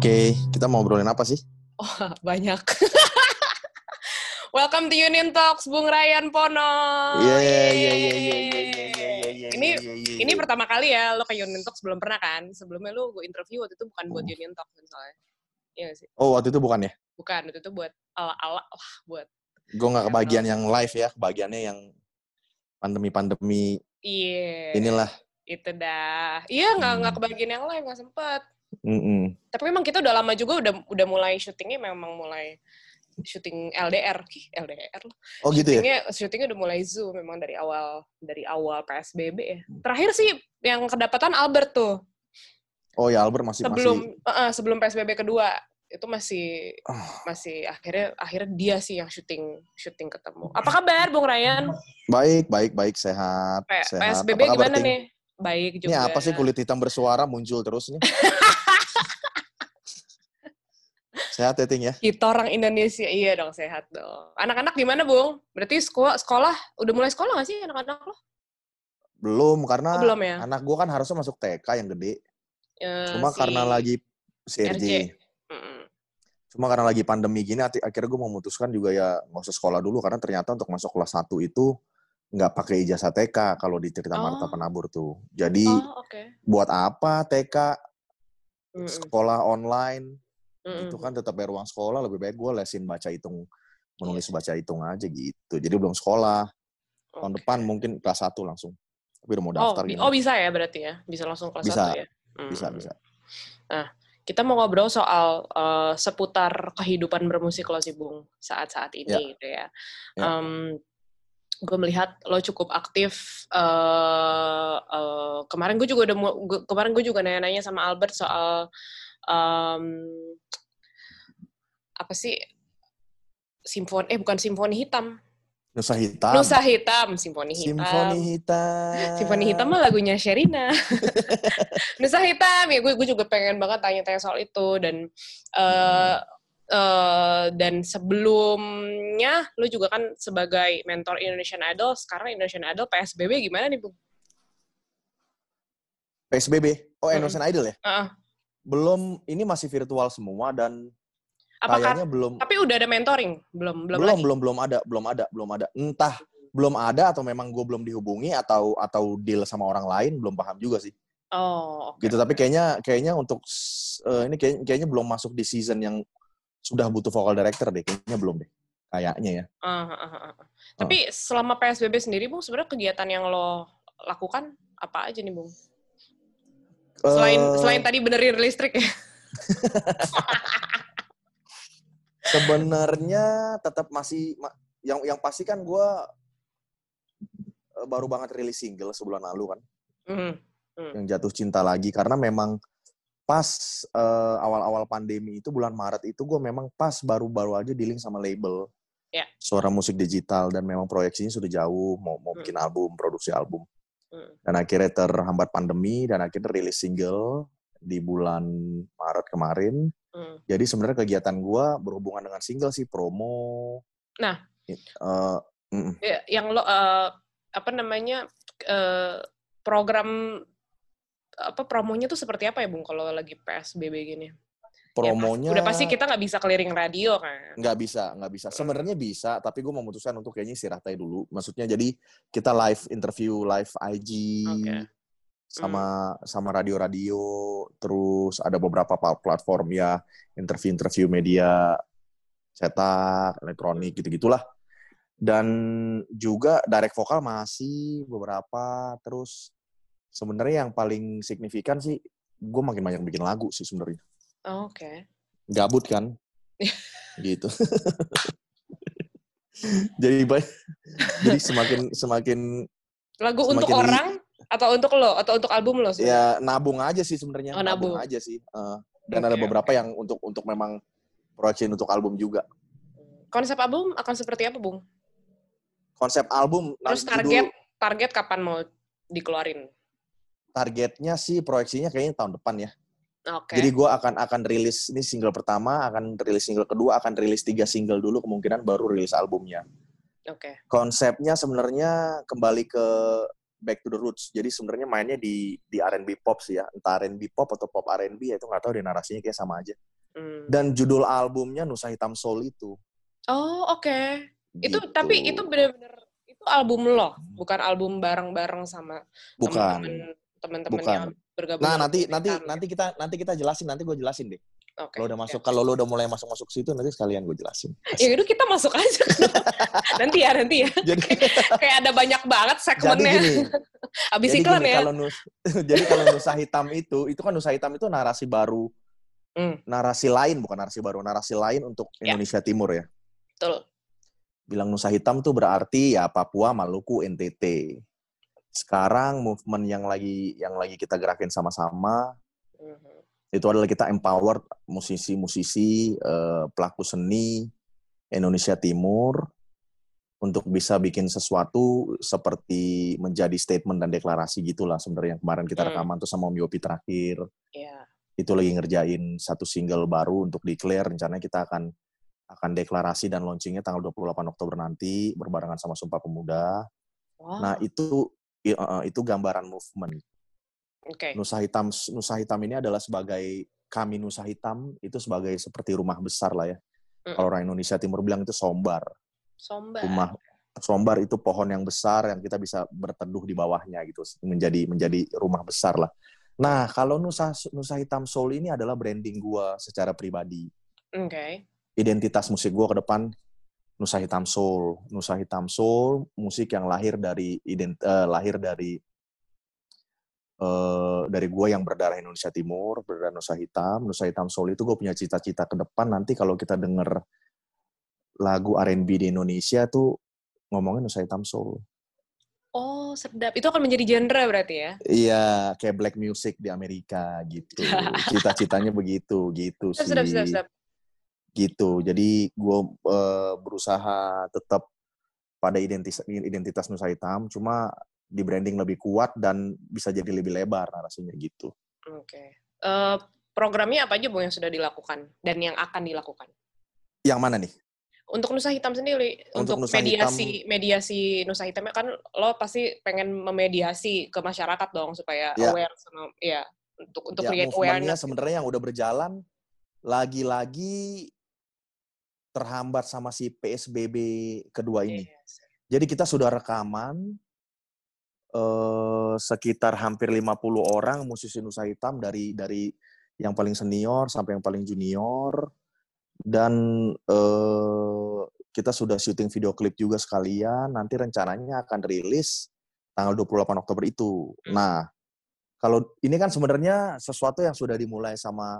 Oke, kita mau ngobrolin apa sih? Oh, banyak. Welcome to Union Talks, Bung Ryan Pono. Iya, iya, iya, iya, iya, iya, iya, iya, Ini iya, iya, ini iya. pertama kali ya lo ke Union Talks belum pernah kan? Sebelumnya lo gue interview waktu itu bukan buat Oh. Union Talks kan soalnya. Iya sih? Oh, waktu itu bukan ya? Bukan, waktu itu buat ala-ala lah buat Gue nggak kebagian yang live ya, kebagiannya yang pandemi-pandemi iya. inilah. Itu dah. Iya nggak nggak Hmm. kebagian yang live nggak sempet. Mm-mm. Tapi memang kita udah lama juga udah udah mulai syutingnya memang mulai syuting LDR, LDR. Oh gitu ya? syutingnya syutingnya udah mulai zoom memang dari awal dari awal PSBB ya. Terakhir sih yang kedapatan Albert tuh Oh ya Albert masih sebelum masih. eh, sebelum PSBB kedua itu masih Ah, masih akhirnya akhirnya dia sih yang syuting syuting ketemu. Apa kabar Bung Ryan? baik, baik, baik, sehat, P- sehat. PSBB gimana Ting? nih? Baik Ini juga. apa sih kulit hitam bersuara muncul terus nih? sehat ya Ting ya? Kita orang Indonesia iya dong sehat dong. Anak-anak gimana Bung? Berarti sekolah sekolah udah mulai sekolah nggak sih anak-anak lo? Belum, karena Oh, belum ya? anak gue kan harusnya masuk TK yang gede. Eh, Cuma si karena lagi CRJ. Cuma karena lagi pandemi gini, akhirnya gue memutuskan juga ya nggak usah sekolah dulu karena ternyata untuk masuk kelas 1 itu nggak pakai ijazah TK kalau di cerita Marta Oh. Penabur tuh. Jadi Oh oke. buat apa TK sekolah online Mm-mm. itu kan tetap bayar uang sekolah lebih baik gue lesin baca hitung menulis Iya. baca hitung aja gitu. Jadi belum sekolah tahun Oke. depan mungkin kelas 1 langsung. Tapi udah mau Oh, daftar bi- gimana? oh bisa ya berarti ya? Bisa langsung kelas Bisa. 1 ya? bisa Hmm. bisa. Kita mau ngobrol soal eh, seputar kehidupan bermusik lo sih, Bung, saat-saat ini gitu ya. Ya. Gue melihat lo cukup aktif. eh eh, kemarin gue juga udah gua- kemarin gue juga nanya-nanya sama Albert soal em, apa sih simfoni eh bukan simfoni hitam Nusa Hitam. Nusa Hitam simfoni hitam Simfoni Hitam. Simfoni Hitam mah lagunya Sherina. Nusa Hitam ya gue gue juga pengen banget tanya-tanya soal itu dan eh eh, dan sebelumnya lu juga kan sebagai mentor Indonesian Idol sekarang Indonesian Idol PSBB gimana nih bu? PSBB. Oh. Indonesian Idol ya? Heeh. Belum, ini masih virtual semua dan Apakah kayaknya belum tapi udah ada mentoring belum belum, belum lagi? belum belum ada belum ada belum ada entah belum ada atau memang gue belum dihubungi atau atau deal sama orang lain belum paham juga sih Oh oke. gitu tapi kayaknya kayaknya untuk eh, ini kayak, kayaknya belum masuk di season yang sudah butuh vocal director deh kayaknya belum deh kayaknya ya ah, ah, ah. Tapi selama PSBB sendiri bung sebenarnya kegiatan yang lo lakukan apa aja nih bung? Selain Eh, selain tadi benerin listrik ya? sebenarnya tetap masih ma- yang yang pasti kan gue baru banget rilis single sebulan lalu kan Hmm. yang jatuh cinta lagi karena memang pas eh, awal-awal pandemi itu bulan Maret itu gue memang pas baru-baru aja dealing sama label Ya. suara musik digital dan memang proyeksinya sudah jauh mau mau Hmm. bikin album produksi album Hmm. dan akhirnya terhambat pandemi dan akhirnya rilis single di bulan Maret kemarin Hmm. jadi sebenarnya kegiatan gue berhubungan dengan single sih promo Nah. Mm-mm. Ya, yang lo eh, apa namanya eh, program apa promonya tuh seperti apa ya bung kalau lagi PSBB gini? Ya, promonya udah pasti kita nggak bisa keliling radio kan? nggak bisa nggak bisa sebenarnya bisa tapi gue memutuskan untuk kayaknya istirahat aja dulu maksudnya jadi kita live interview live IG Oke. sama sama radio-radio terus ada beberapa platform ya interview-interview media cetak elektronik gitu gitulah dan juga direct vokal masih beberapa terus sebenarnya yang paling signifikan sih gue makin banyak bikin lagu sih sebenarnya Oh, Oke. gabut kan gitu jadi ba- jadi semakin semakin Lagu Semakin untuk orang atau untuk lo atau untuk album lo? sebenarnya? ya nabung aja sih sebenarnya Oh, nabung. aja sih Eh, dan ada Oke, beberapa yang untuk untuk memang proyeksi untuk album juga Konsep album akan seperti apa bung? konsep album Terus target dulu, target kapan mau dikeluarin? Targetnya sih proyeksinya kayaknya tahun depan ya Oke. jadi gue akan akan rilis ini single pertama akan rilis single kedua akan rilis tiga single dulu kemungkinan baru rilis albumnya Oke. konsepnya sebenarnya kembali ke back to the roots. Jadi sebenarnya mainnya di di R&B pop sih ya, entah R&B pop atau pop R&B ya itu nggak tahu deh narasinya kayak sama aja. Hmm. Dan judul albumnya Nusa Hitam Soul itu. Oh, oke. Itu Gitu. tapi itu bener-bener itu album lo, bukan album bareng-bareng sama bukan. teman-teman teman-teman yang bergabung. Nah, nanti nanti Hitam, nanti kita nanti kita jelasin, nanti gue jelasin deh. Oke. Kalau udah masuk kalau lo udah mulai masuk-masuk situ nanti sekalian gue jelasin. Ya udah kita masuk aja. nanti ya, nanti ya. jadi Kayak ada banyak banget jadi segmennya. gini, Abis jadi iklan gini, ya. kalau nus jadi kalau Nusa Hitam itu itu kan Nusa Hitam itu narasi baru Hmm, narasi lain bukan narasi baru narasi lain untuk Ya. Indonesia Timur ya. betul. Bilang Nusa Hitam tuh berarti ya Papua, Maluku, NTT. Sekarang movement yang lagi yang lagi kita gerakin sama-sama Mhm. itu adalah kita empower musisi-musisi eh, pelaku seni Indonesia Timur untuk bisa bikin sesuatu seperti menjadi statement dan deklarasi gitulah sebenarnya yang kemarin kita Hmm. rekaman tuh sama Om Yopi terakhir Iya. itu lagi ngerjain satu single baru untuk declare rencananya kita akan akan deklarasi dan launchingnya tanggal 28 Oktober nanti berbarengan sama Sumpah Pemuda. Wow. Nah, itu i- eh, itu gambaran movement. Oke. Nusa Hitam Nusa Hitam ini adalah sebagai kami Nusa Hitam itu sebagai seperti rumah besar lah ya. Mm. Kalau orang Indonesia Timur bilang itu sombar. Sombar. Rumah sombar itu pohon yang besar yang kita bisa berteduh di bawahnya gitu menjadi menjadi rumah besar lah. Nah, kalau Nusa Nusa Hitam Soul ini adalah branding gua secara pribadi. Oke. Identitas musik gua ke depan Nusa Hitam Soul. Nusa Hitam Soul musik yang lahir dari ident eh, lahir dari eh, dari gue yang berdarah Indonesia Timur, berdarah Nusa Hitam, Nusa Hitam Soul itu gue punya cita-cita ke depan nanti kalau kita denger lagu R&B di Indonesia tuh ngomongin Nusa Hitam Soul. Oh, sedap. Itu akan menjadi genre berarti ya? Iya, kayak black music di Amerika gitu. Cita-citanya begitu, gitu Sedap, sih. sedap, sedap, sedap. Gitu. Jadi gue eh, berusaha tetap pada identitas identitas Nusa Hitam, cuma di branding lebih kuat dan bisa jadi lebih lebar narasinya gitu. Oke. Eh, programnya apa aja, Bung, yang sudah dilakukan dan yang akan dilakukan? Yang mana nih? Untuk Nusa Hitam sendiri, Untuk untuk, Nusa mediasi mediasi Nusa Hitam kan lo pasti pengen memediasi ke masyarakat dong supaya Ya. aware sama ya untuk untuk ya, create awareness. sebenarnya yang udah berjalan lagi-lagi terhambat sama si PSBB kedua ini. Yes. Jadi kita sudah rekaman eh, sekitar hampir 50 orang musisi Nusa Hitam dari dari yang paling senior sampai yang paling junior dan eh, kita sudah syuting video klip juga sekalian. Nanti rencananya akan rilis tanggal 28 Oktober itu. Hmm. Nah, kalau ini kan sebenarnya sesuatu yang sudah dimulai sama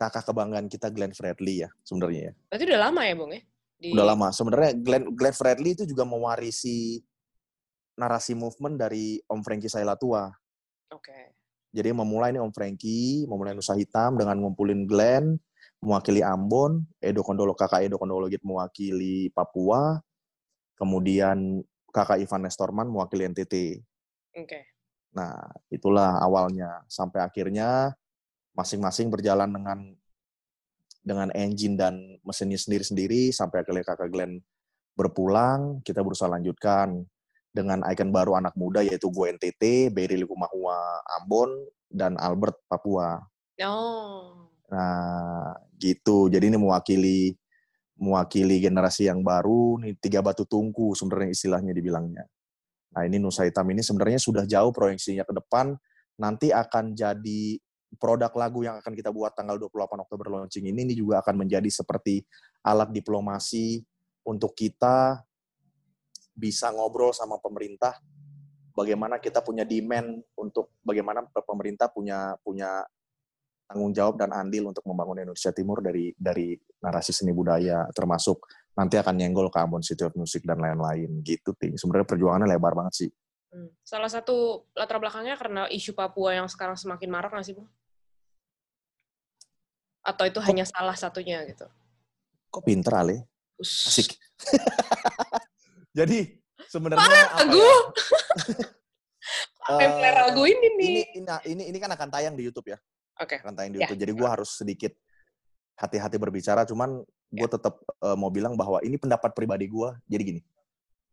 kakak kebanggaan kita Glenn Fredly ya sebenarnya ya. Berarti udah lama ya, Bung ya? Di- Udah lama. Sebenarnya Glenn, Glenn Fredly itu juga mewarisi narasi movement dari Om Frankie Sailatua. Oke. Jadi memulai nih Om Frankie, memulai Nusa Hitam dengan ngumpulin Glenn, mewakili Ambon, Edo Kondolo, kakak Edo Kondolo Git mewakili Papua, kemudian kakak Ivan Nestorman mewakili NTT. Oke. Nah, itulah awalnya. Sampai akhirnya masing-masing berjalan dengan dengan engine dan mesinnya sendiri-sendiri sampai akhirnya kakak Glenn berpulang, kita berusaha lanjutkan dengan ikon baru anak muda yaitu gue NTT, Berry Likumahua Ambon, dan Albert Papua. Oh. Nah, gitu. Jadi ini mewakili mewakili generasi yang baru, nih tiga batu tungku sebenarnya istilahnya dibilangnya. Nah, ini Nusa Hitam ini sebenarnya sudah jauh proyeksinya ke depan, nanti akan jadi produk lagu yang akan kita buat tanggal 28 Oktober launching ini, ini juga akan menjadi seperti alat diplomasi untuk kita bisa ngobrol sama pemerintah bagaimana kita punya demand untuk bagaimana pemerintah punya punya tanggung jawab dan andil untuk membangun Indonesia Timur dari dari narasi seni budaya termasuk nanti akan nyenggol ke Ambon City of Music dan lain-lain gitu ting sebenarnya perjuangannya lebar banget sih Hmm. Salah satu latar belakangnya karena isu Papua yang sekarang semakin marak nggak sih, Bung? Atau itu hanya salah satunya gitu? kok pinter Ale asik jadi sebenarnya apa ya? Tempel Eh, ini nih. ini, ini ini ini kan akan tayang di YouTube ya Oke. akan tayang di Ya. YouTube jadi gue harus sedikit hati-hati berbicara cuman gue tetap eh, mau bilang bahwa ini pendapat pribadi gue jadi gini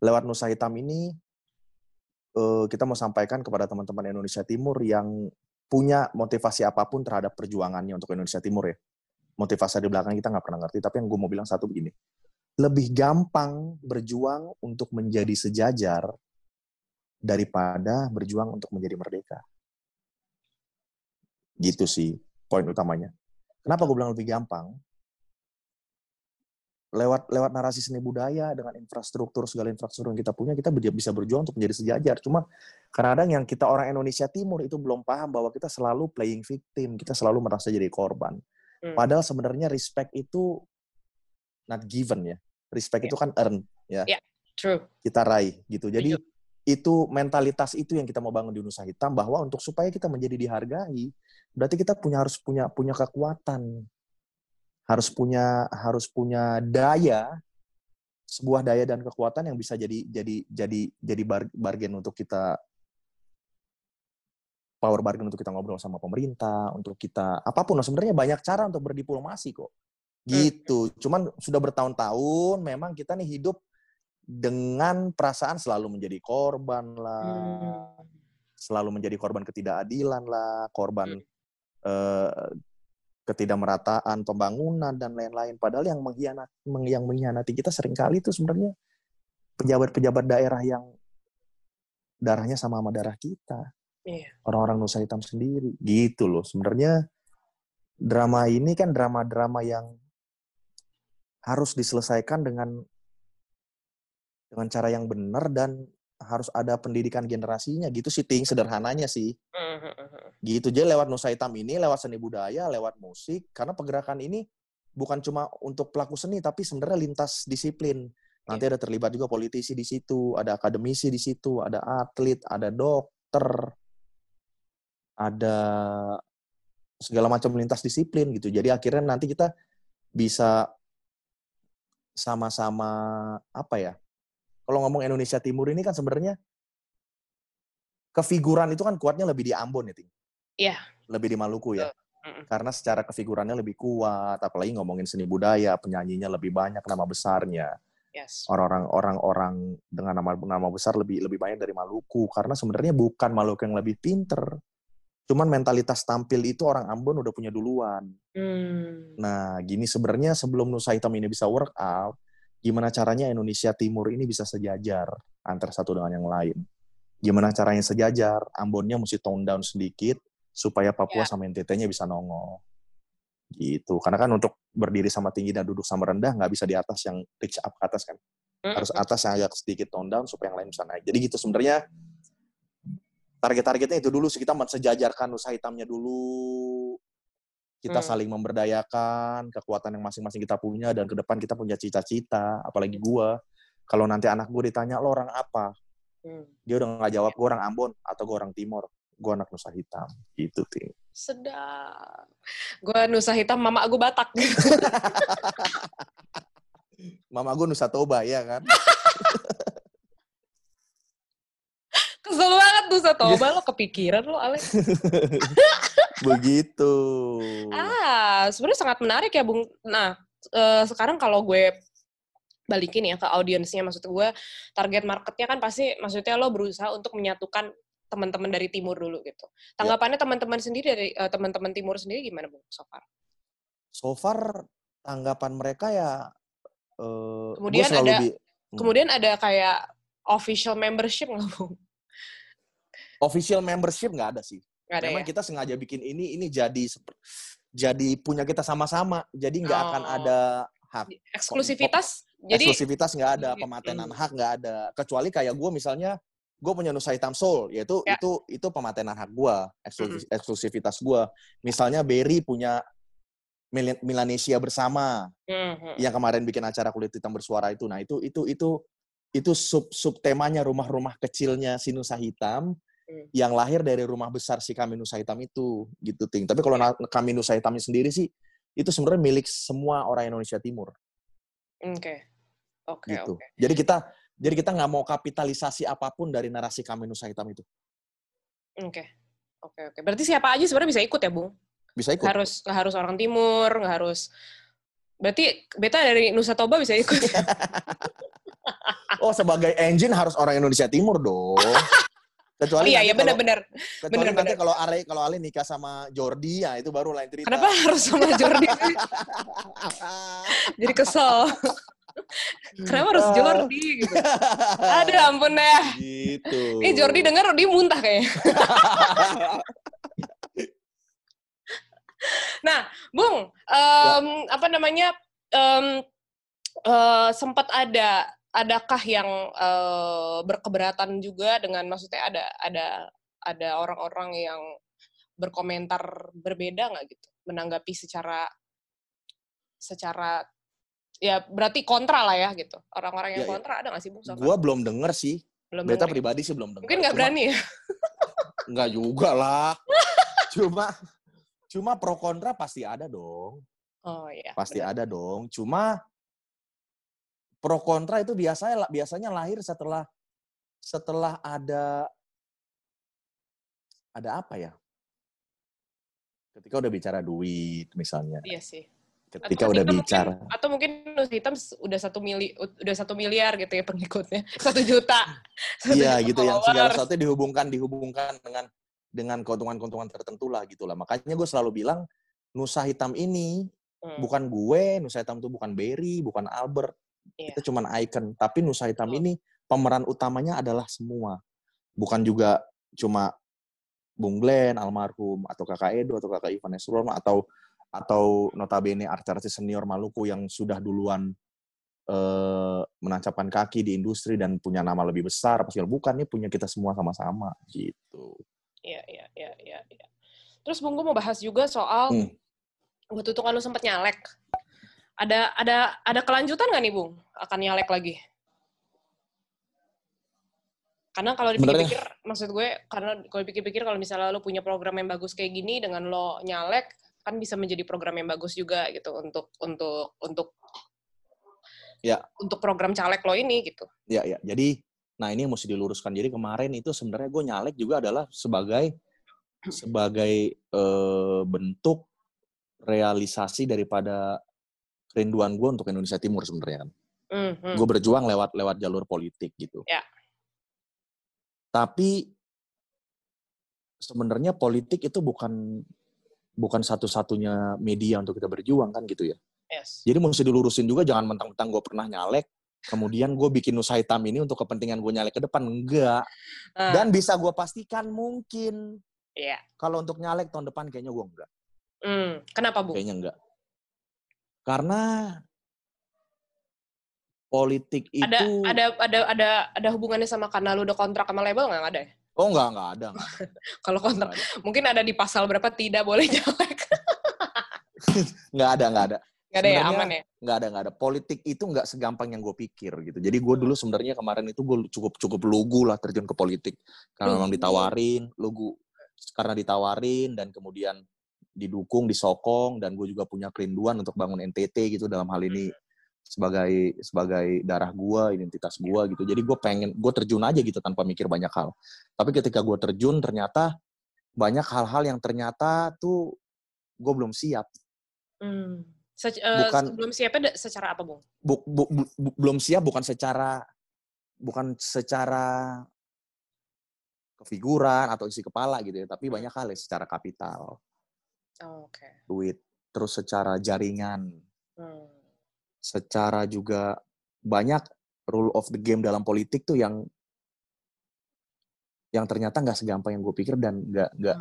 lewat Nusa Hitam ini eh, kita mau sampaikan kepada teman-teman Indonesia Timur yang punya motivasi apa pun terhadap perjuangannya untuk Indonesia Timur ya motivasi di belakang kita nggak pernah ngerti. Tapi yang gue mau bilang satu begini, lebih gampang berjuang untuk menjadi sejajar daripada berjuang untuk menjadi merdeka. Gitu sih poin utamanya. Kenapa gue bilang lebih gampang? Lewat lewat narasi seni budaya dengan infrastruktur segala infrastruktur yang kita punya, kita bisa berjuang untuk menjadi sejajar. Cuma kadang-kadang yang kita orang Indonesia Timur itu belum paham bahwa kita selalu playing victim, kita selalu merasa jadi korban. Hmm. Padahal sebenarnya respect itu not given ya. Respect yeah. itu kan earn ya. Yeah, true. Kita raih gitu. Jadi itu mentalitas itu yang kita mau bangun di Nusa Hitam bahwa untuk supaya kita menjadi dihargai, berarti kita punya harus punya punya kekuatan harus punya harus punya daya sebuah daya dan kekuatan yang bisa jadi jadi jadi jadi bargain untuk kita power bargain untuk kita ngobrol sama pemerintah untuk kita apa pun. Nah, sebenarnya banyak cara untuk berdiplomasi kok. Gitu. Cuman sudah bertahun-tahun memang kita nih hidup dengan perasaan selalu menjadi korban lah. Hmm. selalu menjadi korban ketidakadilan lah korban hmm. eh, ketidakmerataan pembangunan dan lain-lain. Padahal yang mengkhianat yang mengkhianati kita sering kali itu sebenarnya pejabat-pejabat daerah yang darahnya sama sama darah kita. Iya. Orang-orang Nusa Hitam sendiri. Gitu loh. Sebenarnya drama ini kan drama-drama yang harus diselesaikan dengan dengan cara yang benar dan harus ada pendidikan generasinya gitu sih ting sederhananya sih mm-hmm. gitu jadi lewat Nusa Hitam ini lewat seni budaya lewat musik karena pergerakan ini bukan cuma untuk pelaku seni tapi sebenarnya lintas disiplin nanti yeah. ada terlibat juga politisi di situ ada akademisi di situ ada atlet ada dokter ada segala macam lintas disiplin gitu jadi akhirnya nanti kita bisa sama-sama apa ya kalau ngomong Indonesia Timur ini kan sebenarnya kefiguran itu kan kuatnya lebih di Ambon ya, Ting. Iya. Lebih di Maluku ya. Karena secara kefigurannya lebih kuat, apalagi ngomongin seni budaya, penyanyinya lebih banyak nama besarnya. Yes. Orang-orang orang-orang dengan nama nama besar lebih lebih banyak dari Maluku karena sebenarnya bukan Maluku yang lebih pinter. Cuman mentalitas tampil itu orang Ambon udah punya duluan. Hmm. Nah, gini sebenarnya sebelum Nusa Hitam ini bisa work out, gimana caranya Indonesia Timur ini bisa sejajar antara satu dengan yang lain. Gimana caranya sejajar? Ambonnya mesti tone down sedikit supaya Papua yeah. sama NTT-nya bisa nongol. Gitu. Karena kan untuk berdiri sama tinggi dan duduk sama rendah nggak bisa di atas yang reach up ke atas kan. Harus atas yang agak sedikit tone down supaya yang lain bisa naik. Jadi gitu sebenarnya target-targetnya itu dulu sih kita mensejajarkan usaha hitamnya dulu kita hmm. saling memberdayakan kekuatan yang masing-masing kita punya dan ke depan kita punya cita-cita apalagi gua. Kalau nanti anak gue ditanya lo orang apa? Hmm. dia udah nggak jawab gue orang Ambon atau gue orang Timur gue anak Nusa Hitam. Gitu ting sedap. Gue Nusa Hitam mama gue Batak. Mama gue Nusa Toba ya kan? Kesel banget Nusa Toba lo kepikiran lo Alex Begitu. Ah, sebenarnya sangat menarik ya, Bung. Nah, uh, sekarang kalau gue balikin ya ke audiensnya, maksud gue target marketnya kan pasti, maksudnya lo berusaha untuk menyatukan teman-teman dari timur dulu gitu. Ya. Tanggapannya teman-teman sendiri dari uh, teman-teman timur sendiri gimana, Bung? So far? So far tanggapan mereka ya. Uh, kemudian ada, bi- hmm. kemudian ada kayak official membership nggak, Bung? Official membership nggak ada sih. Gak Memang ya? kita sengaja bikin ini ini jadi jadi punya kita sama-sama. Jadi nggak oh. akan ada hak eksklusivitas. Jadi eksklusivitas nggak ada, pematenan hak nggak ada. Kecuali kayak gue misalnya gue punya Nusa Hitam Soul, yaitu ya. itu itu pematenan hak gue, eksklusif, mm. eksklusivitas gue. Misalnya Berry punya Milanesia bersama, mm-hmm. yang kemarin bikin acara kulit hitam bersuara itu. Nah itu itu itu itu sub sub temanya rumah-rumah kecilnya si Nusa Hitam hmm. yang lahir dari rumah besar si kami Nusa Hitam itu gitu ting tapi kalau kami Nusa Hitamnya sendiri sih itu sebenarnya milik semua orang Indonesia Timur oke okay. oke okay, gitu okay. jadi kita jadi kita nggak mau kapitalisasi apa pun dari narasi kami Nusa Hitam itu oke okay. oke okay, oke okay. berarti siapa aja sebenarnya bisa ikut ya bung bisa ikut harus nggak harus orang Timur nggak harus berarti beta dari Nusa Toba bisa ikut oh sebagai engine harus orang Indonesia Timur dong Kecuali Oh iya, iya benar-benar. Kecuali Bener, nanti bener. kalau Ale kalau Ale nikah sama Jordi ya itu baru lain cerita. Kenapa harus sama Jordi? Jadi kesel. Kenapa harus Jordi gitu? Aduh ampun deh. Gitu. Ini Jordi denger dia muntah kayaknya. Nah, Bung, em, apa namanya? em, eh, sempat ada adakah yang eh, berkeberatan juga dengan maksudnya ada ada ada orang-orang yang berkomentar berbeda nggak gitu menanggapi secara secara ya berarti kontra lah ya gitu orang-orang yang Ya, ya. kontra ada nggak sih bung? Gua belum denger sih. belum Beta denger ya? pribadi sih belum denger. mungkin nggak berani ya Nggak juga lah. cuma cuma pro kontra pasti ada dong. oh iya Pasti benar. ada dong. Cuma pro kontra itu biasanya biasanya lahir setelah setelah ada ada apa ya? Ketika udah bicara duit misalnya. iya sih Ketika Atau udah mungkin- bicara atau mungkin Nus hitam udah satu mili udah satu miliar gitu ya pengikutnya satu juta Satu Iya juta gitu yang segala sesuatu dihubungkan dihubungkan dengan dengan keuntungan-keuntungan tertentu lah gitu lah. Makanya gue selalu bilang Nusa Hitam ini Hmm, bukan gue, Nusa Hitam itu bukan Berry, bukan Albert. Iya. Itu cuman icon. Tapi Nusa Hitam Betul. ini pemeran utamanya adalah semua. Bukan juga cuma Bung Glenn, almarhum, atau kakak Edo, atau kakak Ivan Esron, atau atau notabene artis-artis senior Maluku yang sudah duluan eh, menancapkan kaki di industri dan punya nama lebih besar. Pasti bukan, ini punya kita semua sama-sama gitu. Iya, iya, iya, iya, iya. Terus Bung, gue mau bahas juga soal Hmm. waktu itu kan lu sempat nyalek. Ada ada ada kelanjutan nggak nih, Bung? Akan nyalek lagi? Karena kalau Sebenarnya- dipikir-pikir, maksud gue, karena kalau dipikir-pikir kalau misalnya lo punya program yang bagus kayak gini dengan lo nyalek, kan bisa menjadi program yang bagus juga gitu untuk untuk untuk Ya. untuk program caleg lo ini gitu. Ya, ya. Jadi, nah ini yang mesti diluruskan. Jadi kemarin itu sebenarnya gue nyalek juga adalah sebagai sebagai eh, bentuk realisasi daripada kerinduan gue untuk Indonesia Timur sebenarnya kan. Hmm, hmm. Gue berjuang lewat lewat jalur politik gitu. Ya. Tapi sebenarnya politik itu bukan bukan satu-satunya media untuk kita berjuang kan gitu ya. Yes. Jadi mesti dilurusin juga jangan mentang-mentang gue pernah nyalek, kemudian gue bikin Nusa Hitam ini untuk kepentingan gue nyalek ke depan. Enggak. Ah, Dan bisa gue pastikan mungkin Iya. kalau untuk nyalek tahun depan kayaknya gue enggak. Hmm, Kenapa, Bu? Kayaknya enggak. Karena politik itu... Ada ada ada ada ada hubungannya sama karena lu udah kontrak sama label nggak ada ya? Oh enggak, enggak ada. Kalau kontrak ada. mungkin ada di pasal berapa tidak boleh nyalek. Enggak ada, enggak ada. Nggak ada ya, aman ya? Nggak ada, nggak ada. Politik itu nggak segampang yang gue pikir gitu. Jadi gue dulu sebenarnya kemarin itu gue cukup cukup lugu lah terjun ke politik. Karena memang ditawarin, lugu. Karena ditawarin dan kemudian didukung, disokong, dan gue juga punya kerinduan untuk bangun NTT gitu dalam hal ini sebagai sebagai darah gue, identitas gue gitu. Jadi gue pengen, gue terjun aja gitu tanpa mikir banyak hal. Tapi ketika gue terjun ternyata banyak hal-hal yang ternyata tuh gue belum siap. Hmm. Se- eh, Bukan- sebelum siapnya secara apa, Bung? bu- bu- bu- bu- belum siap bukan secara bukan secara kefiguran atau isi kepala gitu ya, tapi banyak hal ya secara kapital, Oh, Oke. duit, terus secara jaringan, Hmm. secara juga banyak rule of the game dalam politik tuh yang yang ternyata nggak segampang yang gue pikir dan nggak nggak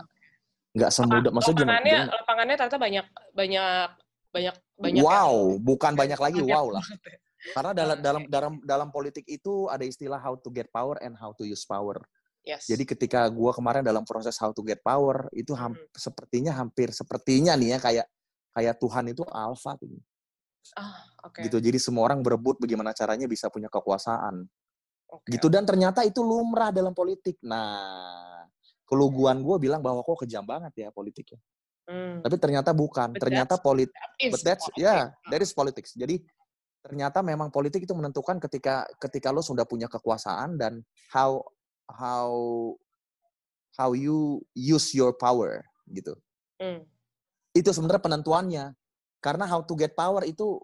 nggak semudah maksudnya lapangannya gimana? lapangannya ternyata banyak banyak banyak banyak wow yang- bukan banyak lagi banyak wow lah ya. karena dalam dalam dalam dalam politik itu ada istilah how to get power and how to use power Yes. Jadi ketika gua kemarin dalam proses how to get power itu ham- sepertinya hampir sepertinya nih ya kayak kayak Tuhan itu alfa gitu. ah, oke. gitu. Jadi semua orang berebut bagaimana caranya bisa punya kekuasaan. Oke, Gitu dan ternyata itu lumrah dalam politik. Nah, keluguan gue bilang bahwa kok kejam banget ya politiknya. Hmm. Tapi ternyata bukan. But ternyata politik but that's politics. yeah, that is politics. Jadi ternyata memang politik itu menentukan ketika ketika lo sudah punya kekuasaan dan how how how you use your power gitu. Hmm. Itu sebenarnya penentuannya. Karena how to get power itu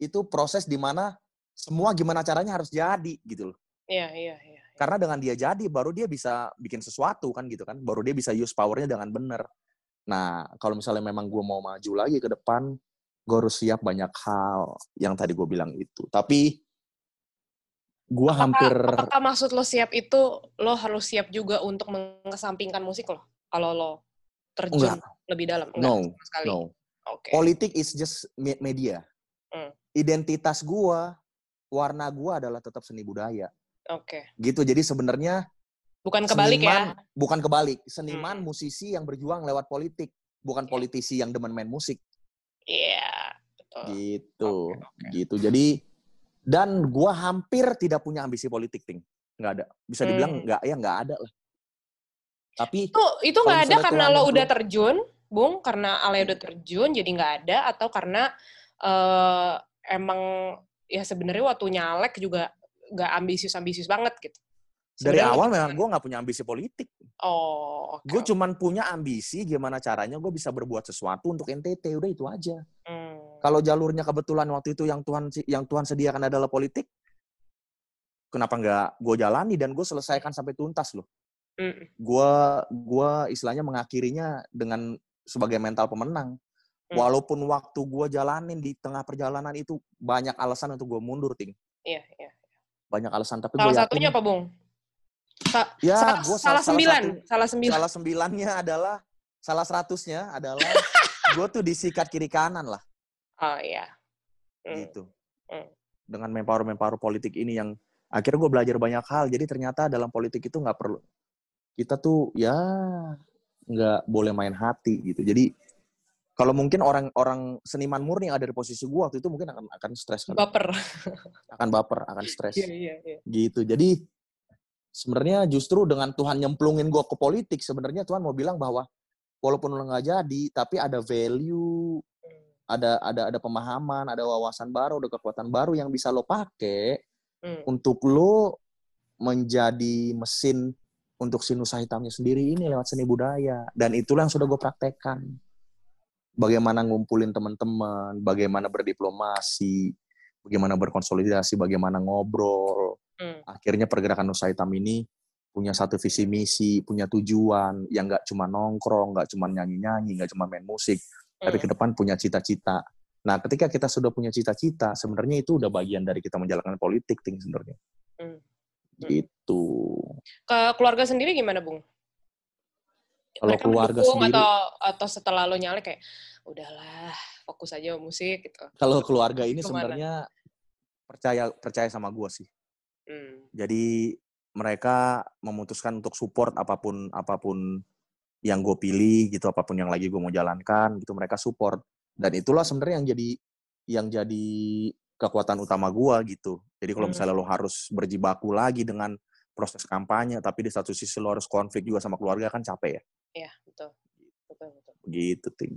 itu proses di mana semua gimana caranya harus jadi gitu loh. Iya, iya, iya. iya. karena dengan dia jadi baru dia bisa bikin sesuatu kan gitu kan baru dia bisa use powernya dengan benar nah kalau misalnya memang gue mau maju lagi ke depan gue harus siap banyak hal yang tadi gue bilang itu tapi gue hampir apakah maksud lo siap itu lo harus siap juga untuk mengesampingkan musik lo? Kalau lo terjun Enggak. lebih dalam? Enggak no sama sekali. no. Oke. Politik is just me- media. Hmm. identitas gue warna gue adalah tetap seni budaya. Oke. Gitu. Jadi sebenarnya bukan kebalik ya? seniman- bukan kebalik. Seniman Hmm. musisi yang berjuang lewat politik bukan Iya. politisi yang demen main musik. Iya betul. Gitu. Oke, oke. gitu. Jadi dan gua hampir tidak punya ambisi politik ting. Nggak ada. Bisa dibilang Hmm. nggak ya nggak ada lah. Tapi itu itu nggak ada karena lo udah terjun bung. Karena Ale udah terjun jadi nggak ada. Atau karena eh, emang ya sebenarnya waktu nyalek juga nggak ambisius ambisius banget gitu. Dari Sebenarnya awal lebih memang ke- gue nggak punya ambisi politik. Oh oke gue cuman punya ambisi gimana caranya gue bisa berbuat sesuatu untuk NTT udah itu aja. Hmm. Kalau jalurnya kebetulan waktu itu yang Tuhan yang Tuhan sediakan adalah politik kenapa nggak gue jalani dan gue selesaikan sampai tuntas loh Hmm. gua gua istilahnya mengakhirinya dengan sebagai mental pemenang. Hmm. Walaupun waktu gua jalanin di tengah perjalanan itu banyak alasan untuk gua mundur, ting. iya iya Banyak alasan, tapi salah gua satunya apa bung Sa- ya salah, gua salah sembilan satu- salah sembilan salah sembilannya adalah salah seratusnya adalah gua tuh disikat kiri kanan lah oh iya Hmm. gitu. Hmm. Dengan mempower-mempower politik ini yang akhirnya gue belajar banyak hal. Jadi ternyata dalam politik itu nggak perlu kita tuh ya nggak boleh main hati gitu. Jadi kalau mungkin orang-orang seniman murni yang ada di posisi gue waktu itu mungkin akan akan stres kali. baper akan baper, akan stres iya iya iya gitu. Jadi sebenarnya justru dengan Tuhan nyemplungin gue ke politik, sebenarnya Tuhan mau bilang bahwa walaupun lo nggak jadi, tapi ada value, ada ada ada pemahaman, ada wawasan baru, ada kekuatan baru yang bisa lo pakai Hmm. untuk lo menjadi mesin untuk si Nusa Hitamnya sendiri ini lewat seni budaya. Dan itulah yang sudah gue praktekkan. Bagaimana ngumpulin teman-teman, bagaimana berdiplomasi, bagaimana berkonsolidasi, bagaimana ngobrol. Hmm. Akhirnya pergerakan Nusa Hitam ini punya satu visi misi, punya tujuan yang nggak cuma nongkrong, nggak cuma nyanyi-nyanyi, nggak cuma main musik, tapi Hmm. ke depan punya cita-cita. Nah, ketika kita sudah punya cita-cita, sebenarnya itu udah bagian dari kita menjalankan politik, ting sebenarnya. Hmm. Gitu. ke keluarga sendiri gimana bung Kalau Mereka keluarga sendiri, atau atau setelah lo nyalek kayak udahlah fokus aja musik gitu kalau keluarga ini Ke mana? sebenarnya percaya percaya sama gue sih. hmm. Jadi mereka memutuskan untuk support apa pun apa pun yang gue pilih gitu, apa pun yang lagi gue mau jalankan gitu, mereka support. Dan itulah sebenarnya yang jadi yang jadi kekuatan utama gue gitu. Jadi kalau Hmm. misalnya lo harus berjibaku lagi dengan proses kampanye, tapi di satu sisi lo harus konflik juga sama keluarga kan capek ya. Iya, betul. Betul, betul. Gitu, ting.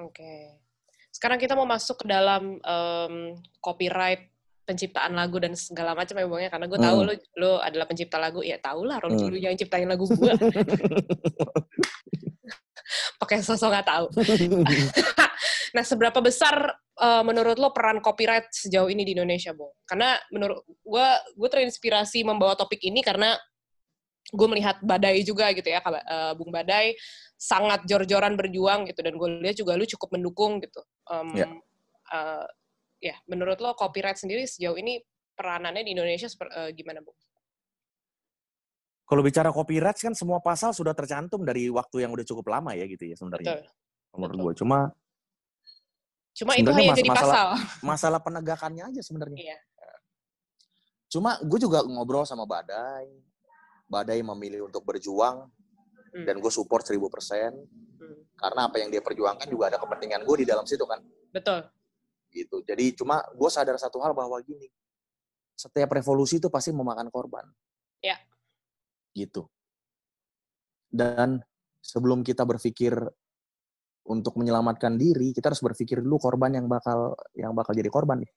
Oke. Sekarang kita mau masuk ke dalam em, copyright penciptaan lagu dan segala macam ya Bang ya karena gue tahu Hmm. lo lo adalah pencipta lagu. Ya tau lah Ron Hmm. yang ciptain lagu gue. Pakai sosok nggak tahu. Nah, seberapa besar eh, menurut lo peran copyright sejauh ini di Indonesia, Bung? Karena menurut gue, gue terinspirasi membawa topik ini karena gue melihat Badai juga gitu ya, eh, Bung Badai sangat jor-joran berjuang gitu, dan gue lihat juga lu cukup mendukung gitu. Em, Ya. eh, ya, menurut lo copyright sendiri sejauh ini peranannya di Indonesia eh, gimana, Bung? Kalau bicara copyright kan semua pasal sudah tercantum dari waktu yang udah cukup lama ya gitu ya sebenarnya. Betul. Menurut gue cuma Cuma itu hanya mas- jadi masalah- pasal. masalah penegakannya aja sebenarnya. Iya. Cuma gue juga ngobrol sama Badai. Badai memilih untuk berjuang Hmm, dan gue support 1000% hmm. karena apa yang dia perjuangkan juga ada kepentingan gue di dalam situ kan. Betul. Gitu. Jadi cuma gue sadar satu hal bahwa gini. Setiap revolusi itu pasti memakan korban. Ya. Gitu. Dan sebelum kita berpikir untuk menyelamatkan diri, kita harus berpikir dulu korban yang bakal yang bakal jadi korban nih.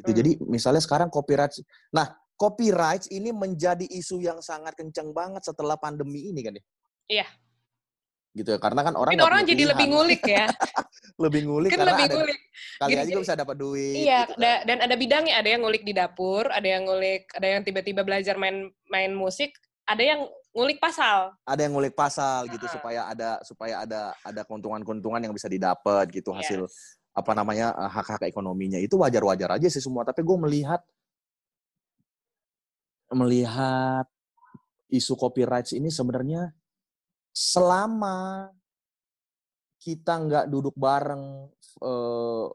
Gitu. Hmm. Jadi misalnya sekarang copyright Nah, copyright ini menjadi isu yang sangat kencang banget setelah pandemi ini kan ya. Iya. Gitu ya. Karena kan orang Mungkin nggak orang punya jadi lebih ngulik ya. lebih ngulik Mungkin karena lebih ada ngulik. Kali Gini, aja gue bisa dapat duit. Iya, gitu kan. da- dan ada bidangnya, ada yang ngulik di dapur, ada yang ngulik, ada yang tiba-tiba belajar main main musik, ada yang ngulik pasal. Ada yang ngulik pasal gitu Heeh. supaya ada supaya ada ada keuntungan-keuntungan yang bisa didapat gitu Yes. hasil apa namanya eh, hak-hak ekonominya. Itu wajar-wajar aja sih semua, tapi gue melihat melihat isu copyright ini sebenarnya selama kita nggak duduk bareng eh,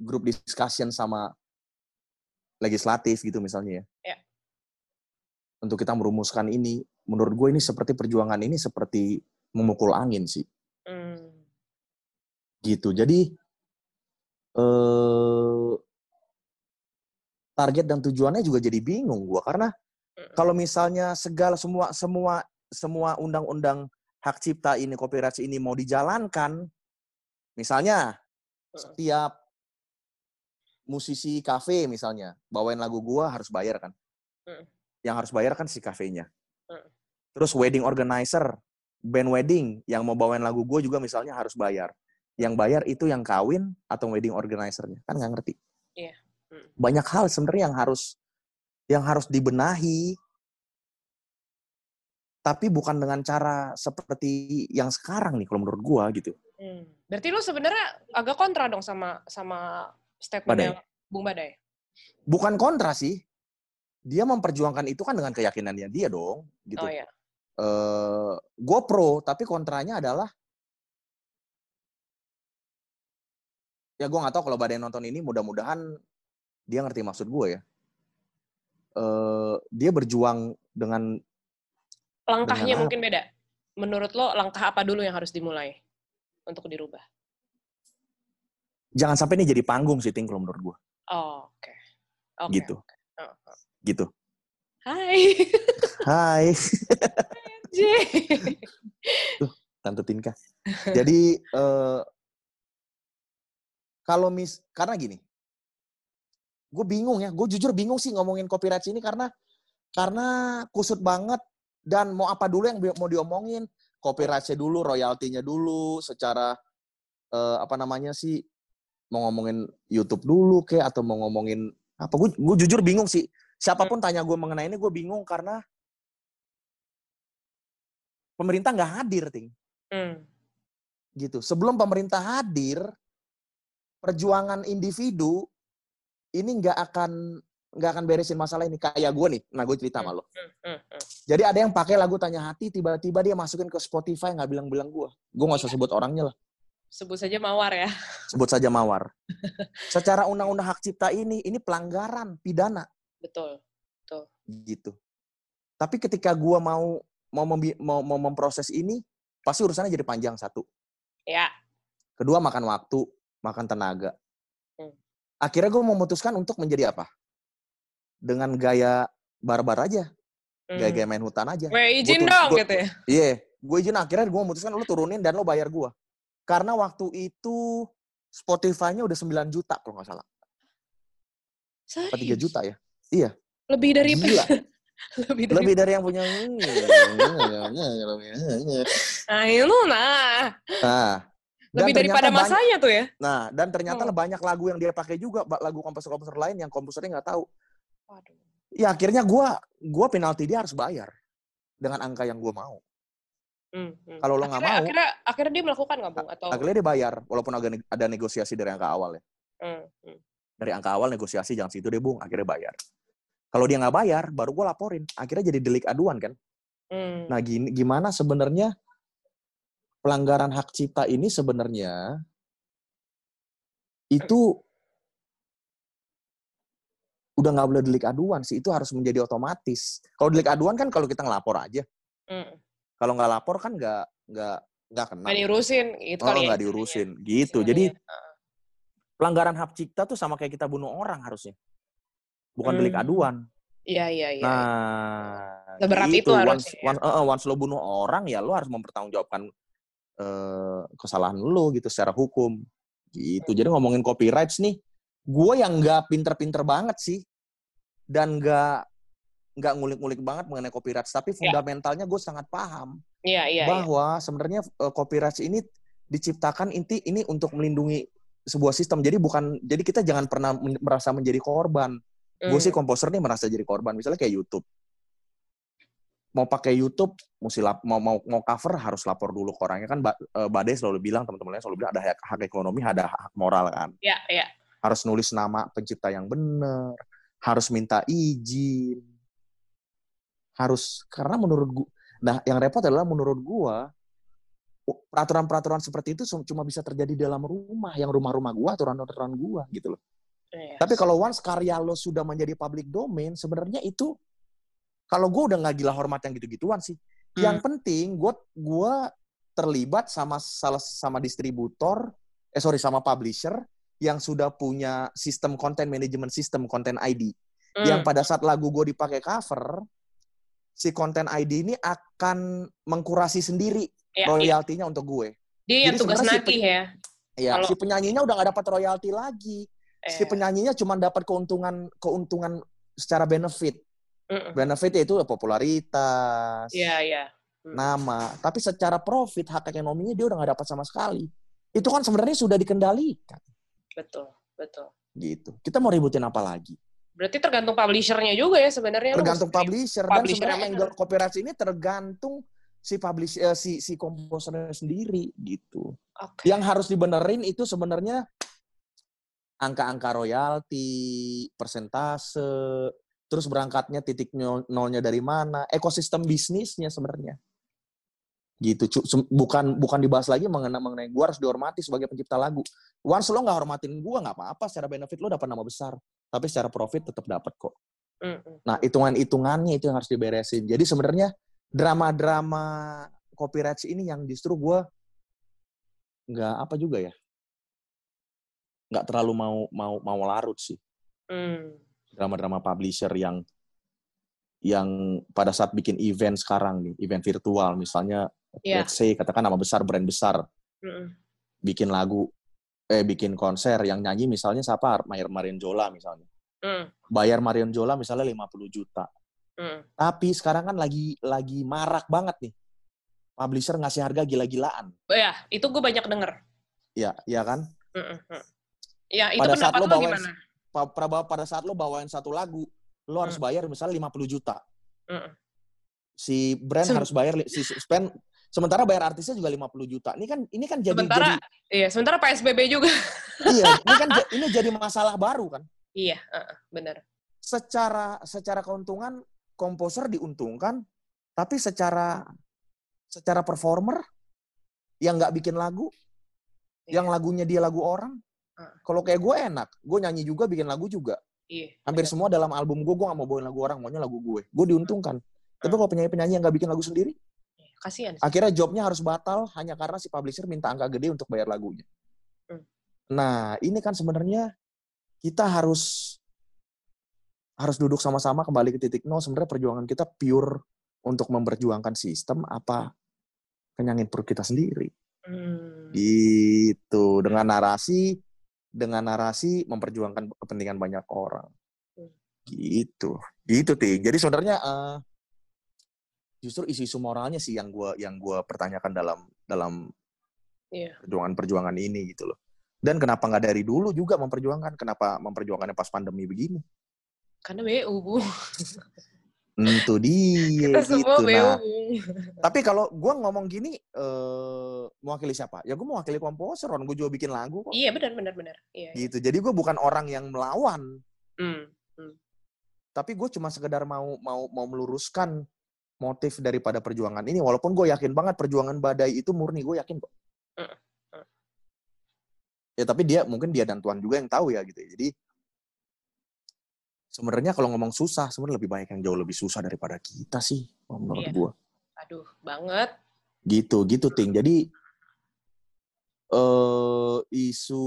grup discussion sama legislatif gitu misalnya ya. Ya. Untuk kita merumuskan ini, menurut gue ini seperti perjuangan ini seperti memukul angin sih, Hmm. gitu. Jadi eh target dan tujuannya juga jadi bingung gue karena Mm. kalau misalnya segala semua semua semua undang-undang hak cipta ini copyright ini mau dijalankan, misalnya setiap musisi kafe misalnya bawain lagu gua harus bayar kan, yang harus bayar kan si kafenya. Terus wedding organizer, band wedding yang mau bawain lagu gua juga misalnya harus bayar. Yang bayar itu yang kawin atau wedding organizer-nya kan nggak ngerti. Iya. Mm. Banyak hal sebenarnya yang harus yang harus dibenahi tapi bukan dengan cara seperti yang sekarang nih kalau menurut gua gitu. Hmm. Berarti lu sebenarnya agak kontra dong sama sama statement Badai. yang Bung Badai. Bukan kontra sih. Dia memperjuangkan itu kan dengan keyakinannya dia dong, gitu. Oh ya. Eh, gue pro, tapi kontranya adalah ya gue nggak tahu kalau badai nonton ini mudah-mudahan dia ngerti maksud gue ya. Eh, dia berjuang dengan Langkahnya Dengan mungkin beda. Menurut lo langkah apa dulu yang harus dimulai untuk dirubah? jangan sampai ini jadi panggung sih ting kalau menurut gue Oh, oke. Oke. gitu Oh, oh. gitu Hai. hai J. tante Tinka jadi eh, kalau mis karena gini gue bingung ya gue jujur bingung sih ngomongin copyright ini karena karena kusut banget dan mau apa dulu yang mau diomongin? Copyrightnya dulu royaltinya dulu secara eh, apa namanya sih mau ngomongin YouTube dulu kayak atau mau ngomongin apa? Gue gue jujur bingung sih. Siapa pun tanya gue mengenai ini gue bingung karena pemerintah nggak hadir ting. Hmm. gitu. Sebelum pemerintah hadir, perjuangan individu ini nggak akan nggak akan beresin masalah ini. Kayak gue nih, nah gue cerita sama lo. Hmm. Hmm. Jadi ada yang pakai lagu Tanya Hati, tiba-tiba dia masukin ke Spotify nggak bilang-bilang gue. Gue nggak usah sebut orangnya lah, Sebut saja mawar ya. sebut saja Mawar. Secara undang-undang hak cipta ini, ini pelanggaran pidana Betul. gitu. Tapi ketika gue mau mau, membi- mau mau memproses ini, pasti urusannya jadi panjang satu. Ya. Kedua makan waktu, makan tenaga. Hmm. Akhirnya gue memutuskan untuk menjadi apa? Dengan gaya barbar aja, Hmm. gaya-gaya main hutan aja. Weh, izin Gua dong gua- gitu ya. Iya, gue izin akhirnya gue memutuskan lu turunin dan lo bayar gue. Karena waktu itu Spotify-nya udah 9 juta kalau nggak salah. Apa 3 Serius? juta ya? Iya. Lebih dari Gila. lebih dari Lebih dari yang punya. Nah, itu nah. Nah, dan Lebih daripada banyak- masanya tuh ya. Nah, dan ternyata Oh. banyak lagu yang dia pakai juga, lagu komposer-komposer lain yang komposernya nggak tahu. Waduh. Ya akhirnya gua gua penalti dia harus bayar dengan angka yang gua mau. Hmm, hmm. Kalau lo nggak mau- akhirnya akhirnya dia melakukan nggak bung atau Akhirnya dia bayar, walaupun agak ada negosiasi dari angka awal ya. Hmm, hmm. Dari angka awal negosiasi jangan situ deh bung, akhirnya bayar. Kalau dia nggak bayar, baru gua laporin. Akhirnya jadi delik aduan kan. Hmm. Nah gini, gimana sebenarnya pelanggaran hak cipta ini sebenarnya itu udah nggak boleh delik aduan sih, itu harus menjadi otomatis. Kalau delik aduan kan kalau kita ngelapor aja. Hmm. Kalau nggak lapor kan nggak nggak nggak kena. Nggak diurusin gitu Oh, kali ya. nggak diurusin gitu. Istilahnya. Jadi pelanggaran hak cipta tuh sama kayak kita bunuh orang harusnya. Bukan delik Hmm. aduan. Iya iya iya. Nah, Seberat gitu. itu once, harusnya ya. once, eh, eh, once lo bunuh orang ya lo harus mempertanggungjawabkan eh, kesalahan lo gitu secara hukum. Gitu. Jadi ngomongin copyrights nih, gue yang nggak pinter-pinter banget sih dan nggak nggak ngulik-ngulik banget mengenai copyrights, tapi fundamentalnya gue sangat paham Iya iya. iya. bahwa sebenarnya eh, copyrights ini diciptakan inti ini untuk melindungi sebuah sistem. Jadi bukan jadi kita jangan pernah men- merasa menjadi korban. Gue Hmm. sih komposer nih merasa jadi korban. Misalnya kayak YouTube. Mau pakai YouTube, mesti lap- mau mau mau cover harus lapor dulu ke orangnya kan. Ba- eh, Bade selalu bilang teman-temannya selalu bilang ada hak, hak ekonomi, ada hak moral kan. Ya, ya. Harus nulis nama pencipta yang benar, harus minta izin, harus karena menurut gua, nah yang repot adalah menurut gua peraturan-peraturan seperti itu cum- cuma bisa terjadi dalam rumah, yang rumah-rumah gua, aturan-aturan gua gitu loh. Iya. Tapi kalau once karya lo sudah menjadi public domain, sebenarnya itu kalau gue udah nggak gila hormat yang gitu-gituan sih. Yang Hmm. penting gue gua terlibat sama salah sama distributor, eh sorry sama publisher yang sudah punya sistem content management system content ID. Hmm. Yang pada saat lagu gue dipakai cover, si content ID ini akan mengkurasi sendiri Ya, iya. royaltinya untuk gue. Dia yang Jadi tugas sebenarnya si nagih ya. Ya, Kalau- si penyanyinya udah nggak dapat royalti lagi. Si Eh, penyanyinya cuma dapat keuntungan keuntungan secara benefit. mm-mm. Benefit itu popularitas, Iya, iya. Hmm. nama. Tapi secara profit, hak ekonominya dia udah nggak dapat sama sekali. Itu kan sebenarnya sudah dikendalikan. Betul, betul. Gitu. Kita mau ributin apa lagi? Berarti tergantung publishernya juga ya sebenarnya. Tergantung mesti- publisher. Dan publisher sebenarnya yang angle copyright ini tergantung si publish eh, si si komposernya sendiri gitu. Oke. Yang harus dibenerin itu sebenarnya angka-angka royalti, persentase, terus berangkatnya titik nol- nolnya dari mana, ekosistem bisnisnya sebenarnya. Gitu, bukan bukan dibahas lagi mengenai mengenai gua harus dihormati sebagai pencipta lagu. Once lo nggak hormatin gua nggak apa-apa, secara benefit lo dapat nama besar, tapi secara profit tetap dapat kok. Nah, hitungan-hitungannya itu yang harus diberesin. Jadi sebenarnya drama-drama copyright ini yang justru gue nggak apa juga ya, nggak terlalu mau mau mau larut sih. Hmm. Drama-drama publisher yang yang pada saat bikin event sekarang nih, event virtual misalnya, Iya. let's say katakan nama besar, brand besar, Mm-mm. bikin lagu, eh bikin konser yang nyanyi misalnya siapa, Mayer Marion Jola misalnya, Mm. bayar Marion Jola misalnya 50 juta. Mm. Tapi sekarang kan lagi lagi marak banget nih. Publisher ngasih harga gila-gilaan. Oh ya, itu gue banyak denger. Ya, ya kan? Mm-mm. Mm. Ya, itu Pada saat pendapat lo bawain- gimana? Pa- Pada, saat lo bawain satu lagu, lo harus Hmm. bayar misalnya 50 juta. Mm. Si brand harus bayar si spend sementara bayar artisnya juga 50 juta. Ini kan ini kan jadi Sementara, iya, sementara PSBB juga. jadi iya, ini kan ini jadi masalah baru kan. iya, uh-uh, benar. Secara secara keuntungan komposer diuntungkan, tapi secara secara performer yang nggak bikin lagu, Iya. yang lagunya dia lagu orang. Kalau kayak gue enak, gue nyanyi juga, bikin lagu juga. Iya. Hampir benar. semua dalam album gue, gue gak mau bawain lagu orang, maunya lagu gue. Gue diuntungkan. Tapi Hmm. kalau penyanyi-penyanyi yang gak bikin lagu sendiri, Kasihan. sih. akhirnya jobnya harus batal hanya karena si publisher minta angka gede untuk bayar lagunya. Hmm. Nah, ini kan sebenarnya kita harus harus duduk sama-sama kembali ke titik nol. Sebenarnya perjuangan kita pure untuk memperjuangkan sistem apa kenyangin perut kita sendiri. Hmm. Gitu. Dengan narasi dengan narasi memperjuangkan kepentingan banyak orang. Hmm. Gitu. Gitu, Ting. Jadi sebenarnya eh, justru isu-isu moralnya sih yang gua yang gua pertanyakan dalam dalam Iya. perjuangan-perjuangan ini gitu loh. Dan kenapa nggak dari dulu juga memperjuangkan? Kenapa memperjuangkannya pas pandemi begini? Karena BU, Bu. Itu dia Kita semua gitu. Nah, tapi kalau gua ngomong gini eh mewakili siapa? Ya gua mewakili komposer, orang gua juga bikin lagu kok. Iya, benar, benar, benar. Iya. iya. Gitu. Jadi gua bukan orang yang melawan, Hmm. tapi gue cuma sekedar mau mau mau meluruskan motif daripada perjuangan ini. Walaupun gue yakin banget perjuangan badai itu murni gue yakin kok. Ya tapi dia mungkin dia dan Tuhan juga yang tahu ya gitu ya. jadi sebenarnya kalau ngomong susah sebenarnya lebih banyak yang jauh lebih susah daripada kita sih menurut Iya. gue Aduh, banget. gitu gitu ting. Jadi eh isu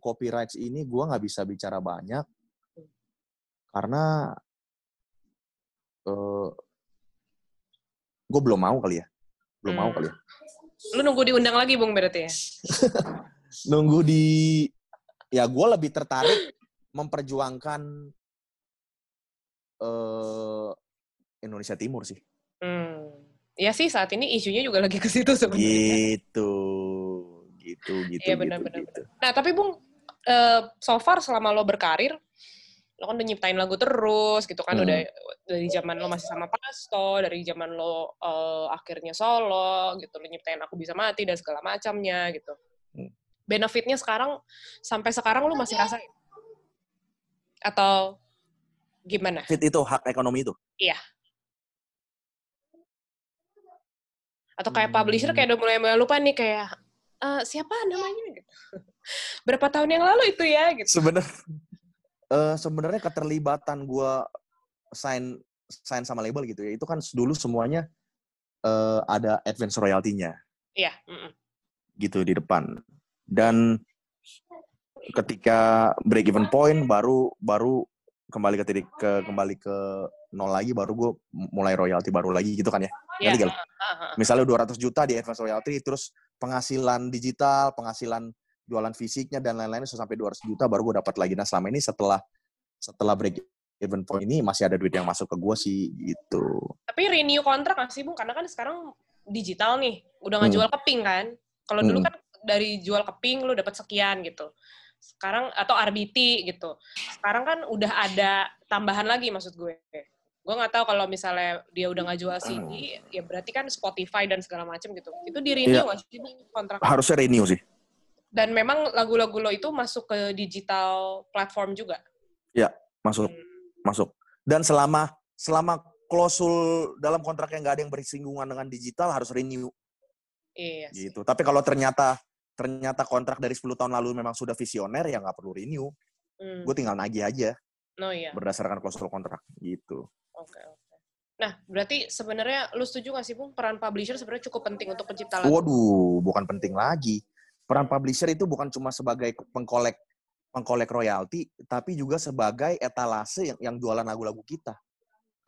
copyright ini gue nggak bisa bicara banyak. Karena eh gue belum mau kali ya belum mau Hmm. kali ya Lu nunggu diundang lagi, Bung, berarti ya? nunggu di ya gue lebih tertarik memperjuangkan eh Indonesia Timur sih Hmm. Ya sih, saat ini isunya juga lagi ke situ sebenarnya. gitu gitu gitu Iya, benar, gitu, benar, gitu. Nah, tapi Bung, uh, so far selama lo berkarir, lo kan udah nyiptain lagu terus gitu kan, hmm. udah dari zaman lo masih sama Pasto, dari zaman lo uh, akhirnya solo gitu, lo nyiptain Aku Bisa Mati dan segala macamnya gitu. Hmm. Benefitnya sekarang, sampai sekarang lo masih rasain? Atau gimana? Fit itu, hak ekonomi itu? Iya. Atau kayak publisher kayak udah mulai mulai lupa nih kayak uh, siapa namanya gitu. Berapa tahun yang lalu itu ya gitu. Sebenarnya uh, sebenarnya keterlibatan gue sign sign sama label gitu ya itu kan dulu semuanya uh, ada advance royalty-nya. Iya. Mm -mm. Gitu di depan. Dan ketika break even point baru baru kembali ke titik ke kembali ke nol lagi baru gue mulai royalti baru lagi gitu kan ya. Yeah. Iya, uh, uh, Misalnya 200 juta di advance royalty terus penghasilan digital, penghasilan jualan fisiknya dan lain-lain sampai 200 juta baru gue dapat lagi. Nah, selama ini setelah setelah break even point ini masih ada duit yang masuk ke gue sih gitu. Tapi renew kontrak nggak sih, Bung? Karena kan sekarang digital nih, udah nggak hmm. jual keping kan. Kalau dulu hmm. kan dari jual keping lu dapat sekian gitu sekarang atau RBT gitu. Sekarang kan udah ada tambahan lagi maksud gue. Gue nggak tahu kalau misalnya dia udah nggak jual CD, ya berarti kan Spotify dan segala macam gitu. Itu di renew ya. sih kontrak? Harusnya renew sih. Dan memang lagu-lagu lo itu masuk ke digital platform juga? Ya, masuk. Hmm. Masuk. Dan selama selama klausul dalam kontraknya nggak ada yang bersinggungan dengan digital harus renew. Iya. Gitu. Tapi kalau ternyata ternyata kontrak dari 10 tahun lalu memang sudah visioner ya nggak perlu renew. Hmm. Gue tinggal nagih aja. Oh iya. Berdasarkan klausul kontrak gitu. Oke okay, oke. Okay. Nah, berarti sebenarnya lu setuju gak sih, Bung, peran publisher sebenarnya cukup penting untuk pencipta lagu? Waduh, bukan penting lagi. Peran publisher itu bukan cuma sebagai pengkolek pengkolek royalti, tapi juga sebagai etalase yang, yang jualan lagu-lagu kita.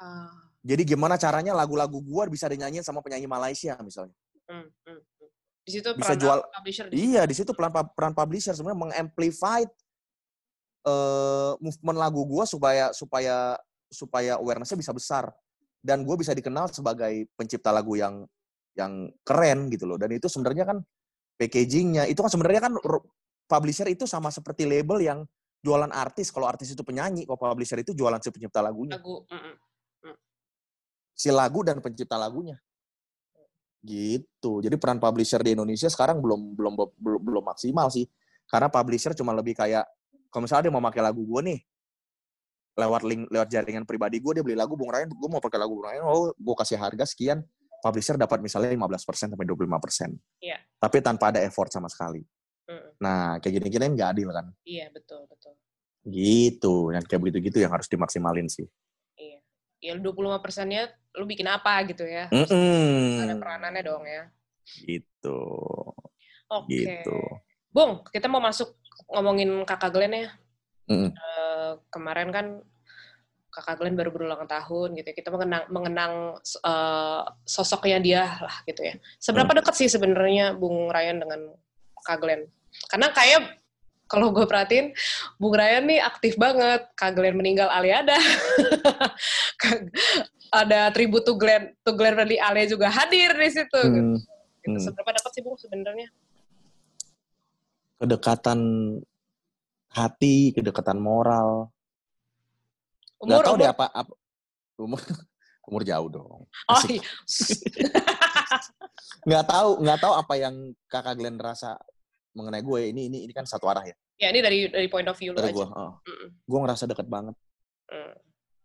Uh. Jadi gimana caranya lagu-lagu gua bisa dinyanyiin sama penyanyi Malaysia misalnya. Hmm, hmm. Di situ bisa jual publisher. Di iya, di situ peran peran publisher sebenarnya mengamplify uh, movement lagu gue supaya supaya supaya awarenessnya bisa besar dan gue bisa dikenal sebagai pencipta lagu yang yang keren gitu loh. Dan itu sebenarnya kan packagingnya itu kan sebenarnya kan publisher itu sama seperti label yang jualan artis. Kalau artis itu penyanyi, kalau publisher itu jualan si pencipta lagunya. Lagu. Mm. Si lagu dan pencipta lagunya. Gitu. Jadi peran publisher di Indonesia sekarang belum belum belum, belum maksimal sih. Karena publisher cuma lebih kayak kalau misalnya dia mau pakai lagu gue nih lewat link lewat jaringan pribadi gue dia beli lagu Bung Ryan, gue mau pakai lagu Bung Ryan, oh gue kasih harga sekian, publisher dapat misalnya 15% sampai 25%. Iya. Tapi tanpa ada effort sama sekali. Mm. Nah, kayak gini-gini nggak adil kan? Iya, betul, betul. Gitu, yang kayak begitu-gitu yang harus dimaksimalin sih ya 25 persennya lu bikin apa gitu ya. Mm -mm. Ada peranannya dong ya. Gitu. Oke. Okay. Gitu. Bung, kita mau masuk ngomongin kakak Glenn ya. Mm -mm. Uh, kemarin kan kakak Glenn baru berulang tahun gitu ya. Kita mengenang, mengenang uh, sosoknya dia lah gitu ya. Seberapa mm. dekat sih sebenarnya Bung Ryan dengan kakak Glenn? Karena kayak kalau gue perhatiin Bung Ryan nih aktif banget. Kak Glenn meninggal Ale ada. ada tribut tuh Glenn, tuh Glenn Fredly Ale juga hadir di situ. Hmm. Gitu. Hmm. Seberapa dapat sih Bung sebenarnya? Kedekatan hati, kedekatan moral. Umur, Gak tau umur. deh apa, apa umur umur jauh dong. Oh iya. nggak tahu nggak tahu apa yang kakak Glenn rasa mengenai gue ini ini ini kan satu arah ya. Ya ini dari dari point of view lo aja. Gue, oh. mm gue ngerasa deket banget. Mm.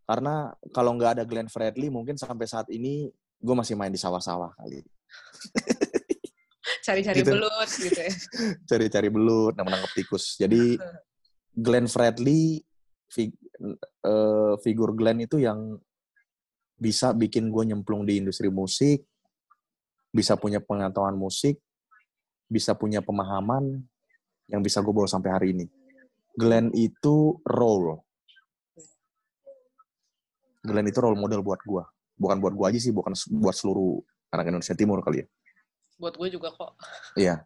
Karena kalau nggak ada Glenn Fredly mungkin sampai saat ini gue masih main di sawah-sawah kali. Cari-cari gitu. belut gitu ya. Cari-cari belut, nangkep tikus. Jadi Glenn Fredly fig, uh, figur Glenn itu yang bisa bikin gue nyemplung di industri musik, bisa punya pengetahuan musik, bisa punya pemahaman yang bisa gue bawa sampai hari ini. Glenn itu role. Glenn itu role model buat gue. Bukan buat gue aja sih, bukan buat seluruh anak Indonesia Timur kali ya. Buat gue juga kok. Iya,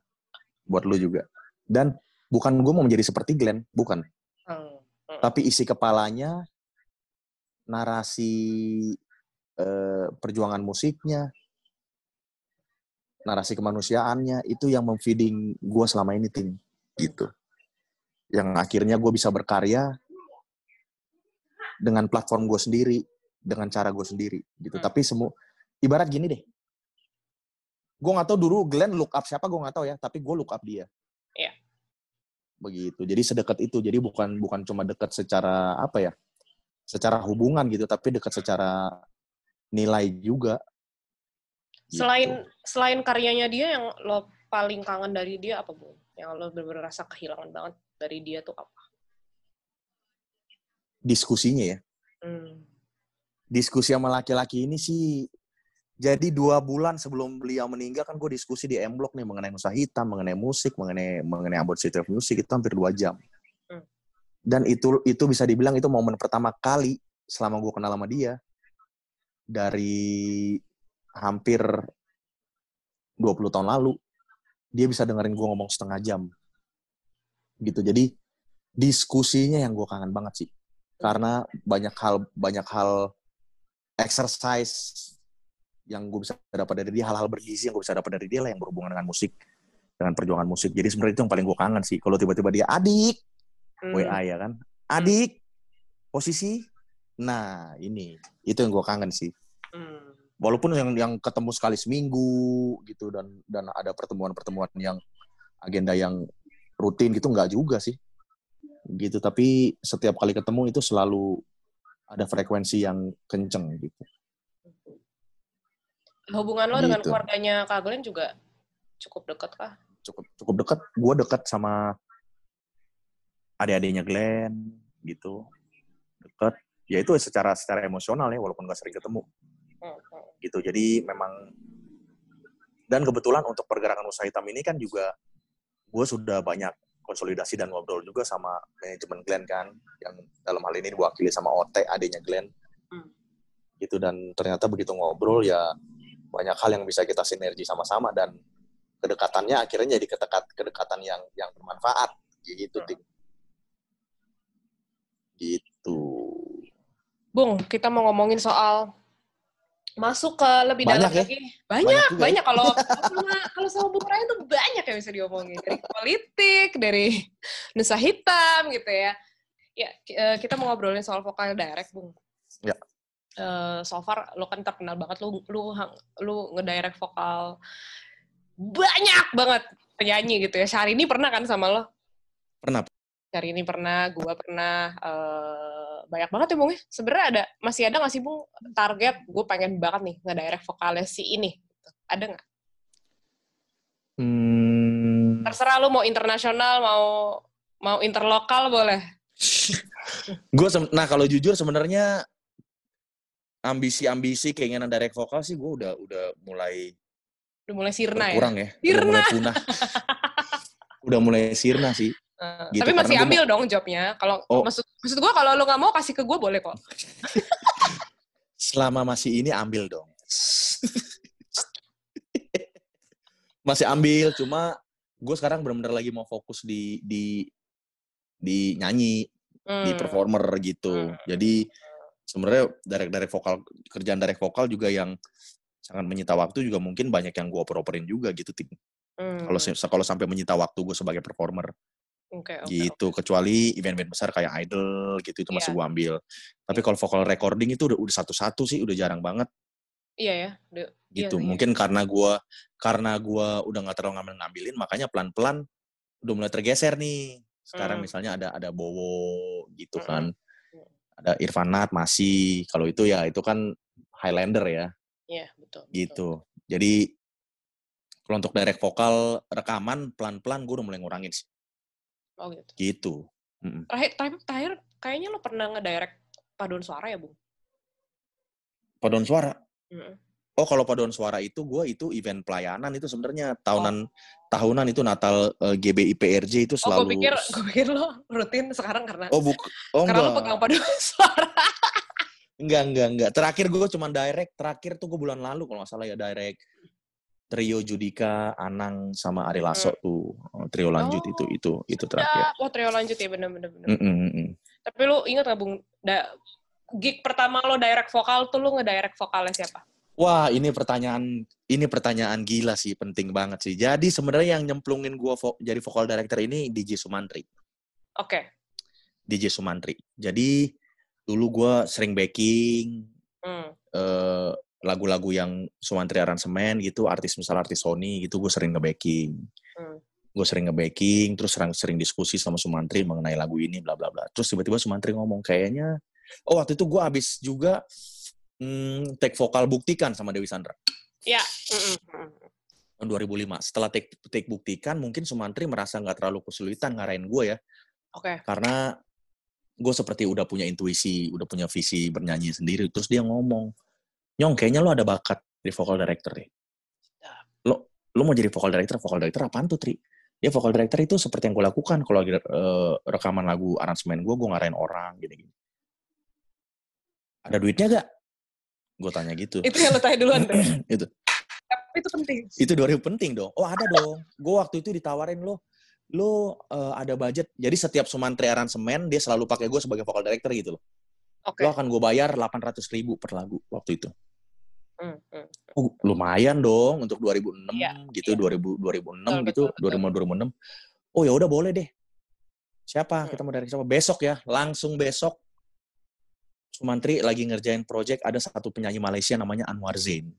buat lu juga. Dan bukan gue mau menjadi seperti Glenn, bukan. Tapi isi kepalanya, narasi eh, perjuangan musiknya, narasi kemanusiaannya itu yang memfeeding gue selama ini tim gitu. Yang akhirnya gue bisa berkarya dengan platform gue sendiri dengan cara gue sendiri gitu. Hmm. tapi semua ibarat gini deh. Gue nggak tahu dulu Glenn look up siapa gue nggak tahu ya tapi gue look up dia. Iya. Begitu jadi sedekat itu jadi bukan bukan cuma dekat secara apa ya secara hubungan gitu tapi dekat secara nilai juga Gitu. Selain selain karyanya dia yang lo paling kangen dari dia apa bu? Yang lo bener-bener rasa kehilangan banget dari dia tuh apa? diskusinya ya Hmm. diskusi sama laki-laki ini sih jadi dua bulan sebelum beliau meninggal kan gue diskusi di M Block nih mengenai Nusa Hitam, mengenai musik, mengenai mengenai about city of music itu hampir dua jam. Hmm. Dan itu itu bisa dibilang itu momen pertama kali selama gue kenal sama dia dari hampir 20 tahun lalu dia bisa dengerin gue ngomong setengah jam gitu. Jadi diskusinya yang gue kangen banget sih karena banyak hal banyak hal exercise yang gue bisa dapat dari dia hal-hal bergizi yang gue bisa dapat dari dia lah yang berhubungan dengan musik dengan perjuangan musik. Jadi sebenarnya itu yang paling gue kangen sih. Kalau tiba-tiba dia adik! Hmm. WA ya kan? Adik! Posisi? Nah ini. Itu yang gue kangen sih. Hmm. walaupun yang yang ketemu sekali seminggu gitu dan dan ada pertemuan-pertemuan yang agenda yang rutin gitu nggak juga sih. Gitu. Tapi setiap kali ketemu itu selalu ada frekuensi yang kenceng gitu Hubungan lo dengan Gitu. keluarganya Kak Glenn juga cukup dekat kah? cukup cukup dekat gue dekat sama adik-adiknya Glenn gitu. Dekat ya itu secara secara emosional ya walaupun gak sering ketemu. Hmm, gitu. Jadi memang dan kebetulan untuk pergerakan usaha hitam ini kan juga gue sudah banyak konsolidasi dan ngobrol juga sama manajemen Glenn kan yang dalam hal ini diwakili sama OT adiknya Glenn. Hmm. gitu dan ternyata begitu ngobrol ya banyak hal yang bisa kita sinergi sama-sama dan kedekatannya akhirnya jadi kedekat kedekatan yang yang bermanfaat gitu Hmm. Ting. gitu Bung, kita mau ngomongin soal masuk ke lebih Banyak dalam ya? lagi. Banyak, juga ya? banyak. Kalau sama kalau sama Bung Ryan tuh banyak yang bisa diomongin dari politik, dari Nusa Hitam gitu ya. Ya, eh, kita mau ngobrolin soal vokal direct, Bung. Ya. Eh, so far lo kan terkenal banget lu lu hang- lu ngedirect vokal banyak banget penyanyi gitu ya. Syahrini pernah kan sama lo? pernah Hari ini pernah, gua pernah, eh, banyak banget ya Bung ya. Sebenarnya ada, masih ada nggak sih Bung target, gue pengen banget nih ngedirect vokalnya si ini. Ada nggak? hmm, Terserah lu mau internasional, mau mau interlokal boleh. gue nah kalau jujur sebenarnya ambisi-ambisi keinginan direct vokal sih gue udah udah mulai Udah mulai sirna ya? berkurang ya, udah Sirna. mulai punah udah mulai sirna sih Eh, Gitu, tapi masih karena gua ambil dong jobnya. Kalau Oh. maksud maksud gue kalau lu nggak mau kasih ke gue boleh kok. selama masih ini ambil dong masih ambil cuma gue sekarang benar-benar lagi mau fokus di di di nyanyi di Hmm. performer gitu Hmm. jadi sebenarnya direct direct vokal kerjaan direct vokal juga yang sangat menyita waktu juga mungkin banyak yang gue oper-operin juga gitu Ting. Hmm. kalau sampai menyita waktu gue sebagai performer Oke, oke, gitu kecuali event-event besar kayak idol gitu itu masih Iya. gue ambil tapi kalau vokal recording itu udah udah satu-satu sih udah jarang banget Iya ya. Udah- iya gitu sih. mungkin karena gua karena gua udah nggak terlalu ngambil ngambilin makanya pelan pelan udah mulai tergeser nih sekarang Hmm. misalnya ada ada Bowo gitu Mm-mm. kan Mm. ada Irfanat masih kalau itu ya itu kan Highlander ya Iya, betul. betul. gitu jadi kalau untuk direct vokal rekaman pelan pelan gue udah mulai ngurangin sih Oh gitu. gitu. Terakhir, terakhir, terakhir kayaknya lo pernah ngedirect paduan suara ya, Bung? paduan suara Mm. Oh kalau paduan suara itu gue itu event pelayanan itu sebenarnya tahunan tahunan itu Natal eh, GBI PRJ itu Oh, selalu gue pikir, gue pikir lo rutin sekarang karena oh buk oh karena lo enggak pegang paduan suara. Enggak, enggak, enggak. Terakhir gue cuma direct. Terakhir tuh gue bulan lalu kalau nggak salah ya direct. Trio Judika, Anang, sama Ari Lasso tuh. Oh, Trio lanjut Hmm. Oh. itu, itu, itu terakhir. Oh trio lanjut ya bener-bener. bener. Mm, mm. Tapi lo inget gak, Bung? Da, gig pertama lo direct vokal tuh lo ngedirect vokalnya siapa? Wah, ini pertanyaan ini pertanyaan gila sih, penting banget sih. Jadi sebenarnya yang nyemplungin gue vo- jadi vokal director ini DJ Sumantri. Oke. DJ Sumantri. Jadi dulu gue sering backing Hmm. eh, lagu-lagu yang Sumantri aransemen gitu, artis misal artis Sony gitu gue sering nge-backing. Hmm. Gue sering nge-backing, terus sering, sering diskusi sama Sumantri mengenai lagu ini, bla bla bla. Terus tiba-tiba Sumantri ngomong kayaknya, oh waktu itu gue habis juga hmm, take vokal buktikan sama Dewi Sandra Ya. Mm-mm. Mm. tahun 2005. Setelah take, take buktikan, mungkin Sumantri merasa nggak terlalu kesulitan ngarahin gue ya, Oke. karena gue seperti udah punya intuisi, udah punya visi bernyanyi sendiri. Terus dia ngomong, Nyong, kayaknya lo ada bakat di vokal director deh. Lo, lo mau jadi vokal director, vokal director apaan tuh, Tri? Ya vokal director itu seperti yang gue lakukan kalau lagi eh, rekaman lagu aransemen gue, gue ngarahin orang, gini-gini. Ada duitnya gak? Gue tanya gitu. Itu yang lo tanya duluan tuh. Itu. Tapi itu penting. itu 2000 penting dong. Oh ada dong. Gue waktu itu ditawarin lo, lo eh, ada budget. Jadi setiap Sumantri aransemen dia selalu pakai gue sebagai vokal director gitu loh. Oke. Lo akan gue bayar 800 ribu per lagu waktu itu. Hmm, hmm. Oh, lumayan dong untuk 2006 Iya, gitu, iya. 2000 2006 Betul, gitu, betul, betul. 2005 2006. Oh ya udah boleh deh. Siapa? Hmm. Kita mau dari siapa? Besok ya, langsung besok. Sumantri lagi ngerjain project ada satu penyanyi Malaysia namanya Anwar Zain.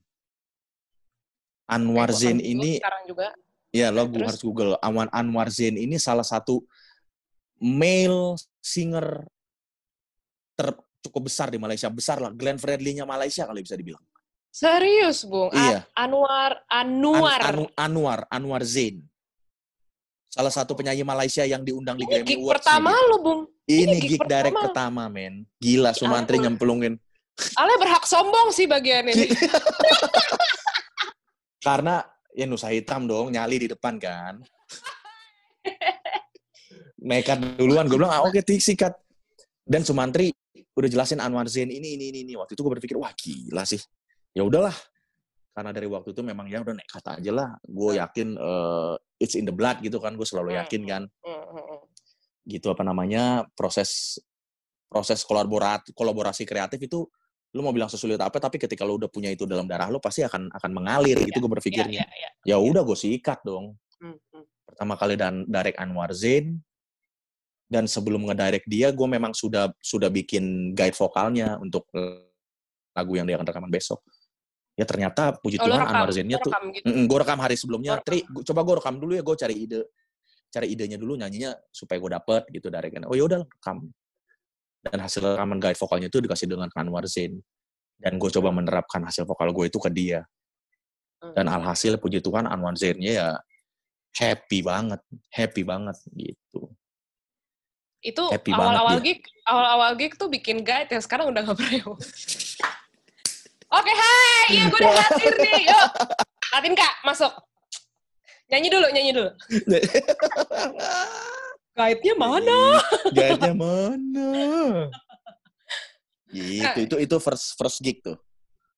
Anwar Zain ini sekarang juga. Ya, lo Terus? harus Google. Anwar Anwar Zain ini salah satu male singer ter cukup besar di Malaysia. Besar lah. Glenn Fredly-nya Malaysia kalau bisa dibilang. Serius, Bung. Iya. Anwar An- Anwar. Anu- Anwar, Anwar Zain. Salah satu penyanyi Malaysia yang diundang di Ini Grammy Awards. pertama lo, Bung. Ini ini gig gig direct pertama. pertama, men. Gila, Sumantri ampun. nyemplungin. Ale berhak sombong sih bagian ini. Karena ya Nusa Hitam dong, nyali di depan kan. Nekat duluan, gue bilang, ah, oke, tik, sikat. Dan Sumantri udah jelasin Anwar Zain ini, ini, ini, ini. Waktu itu gue berpikir, wah gila sih. Ya udahlah. Karena dari waktu itu memang ya udah nekat aja lah. Gue yakin eh, it's in the blood gitu kan. Gue selalu Hmm, yakin kan. Gitu apa namanya, proses proses kolaborasi, kolaborasi kreatif itu lu mau bilang sesulit apa tapi ketika lu udah punya itu dalam darah lu pasti akan akan mengalir gitu gue Iya, berpikirnya iya, iya. ya udah gue sikat dong Hmm, hmm. pertama kali dan direct Anwar Zain dan sebelum ngedirect dia gue memang sudah sudah bikin guide vokalnya untuk lagu yang dia akan rekaman besok ya ternyata puji Oh, Tuhan rekam, Anwar Zainnya tuh gitu. gue rekam hari sebelumnya rekam. Tri gua- coba gue rekam dulu ya gue cari ide cari idenya dulu nyanyinya supaya gue dapet gitu dari oh ya udah rekam dan hasil rekaman guide vokalnya itu dikasih dengan Anwar Zain dan gue coba menerapkan hasil vokal gue itu ke dia Hmm. dan alhasil puji Tuhan Anwar Zainnya ya happy banget happy banget gitu itu Happy banget awal-awal gig, awal-awal gig tuh bikin guide yang sekarang udah nggak pernah. Oke, hai, iya gue udah hadir nih, yuk. Latin kak, masuk. Nyanyi dulu, nyanyi dulu. Guide-nya mana? guide-nya mana gitu itu itu first first gig tuh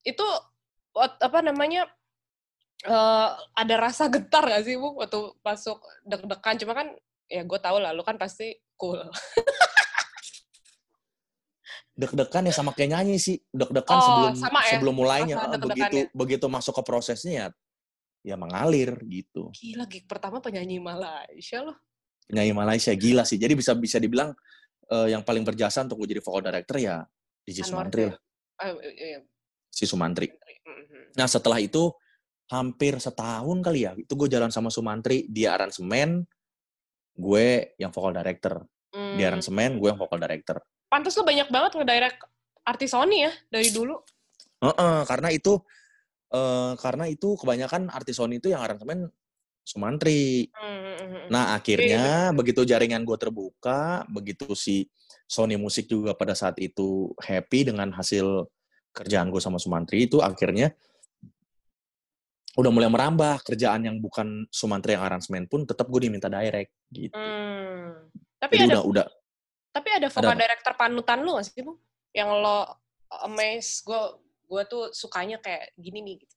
Itu apa namanya? eh, ada rasa getar gak sih bu waktu masuk deg-degan cuma kan ya gue tau lah lu kan pasti cool deg-degan ya sama kayak nyanyi sih deg-degan Oh, sebelum sama ya? sebelum mulainya Ah, begitu begitu masuk ke prosesnya ya ya mengalir gitu. Gila gig pertama penyanyi Malaysia loh. Penyanyi Malaysia gila sih. Jadi bisa bisa dibilang eh, yang paling berjasa untuk gue jadi vocal director ya DJ Sumantri lah. Ah, iya, si Sumantri. Mhm. nah setelah itu hampir setahun kali ya itu gue jalan sama Sumantri dia aransemen gue yang vocal director. Hmm. dia aransemen gue yang vocal director. Pantes lo banyak banget ngedirect artis Sony ya dari dulu. Heeh, karena itu eh, karena itu kebanyakan artis Sony itu yang aransemen Sumantri. Hmm. Nah Iya, akhirnya begitu jaringan gue terbuka, begitu si Sony Musik juga pada saat itu happy dengan hasil kerjaan gue sama Sumantri itu akhirnya udah mulai merambah kerjaan yang bukan Sumantri yang aransemen pun tetap gue diminta direct gitu. Hmm. Tapi Jadi ada udah udah tapi ada vokal director panutan lu gak sih, Bu? Yang lo amaze gue gue tuh sukanya kayak gini nih gitu.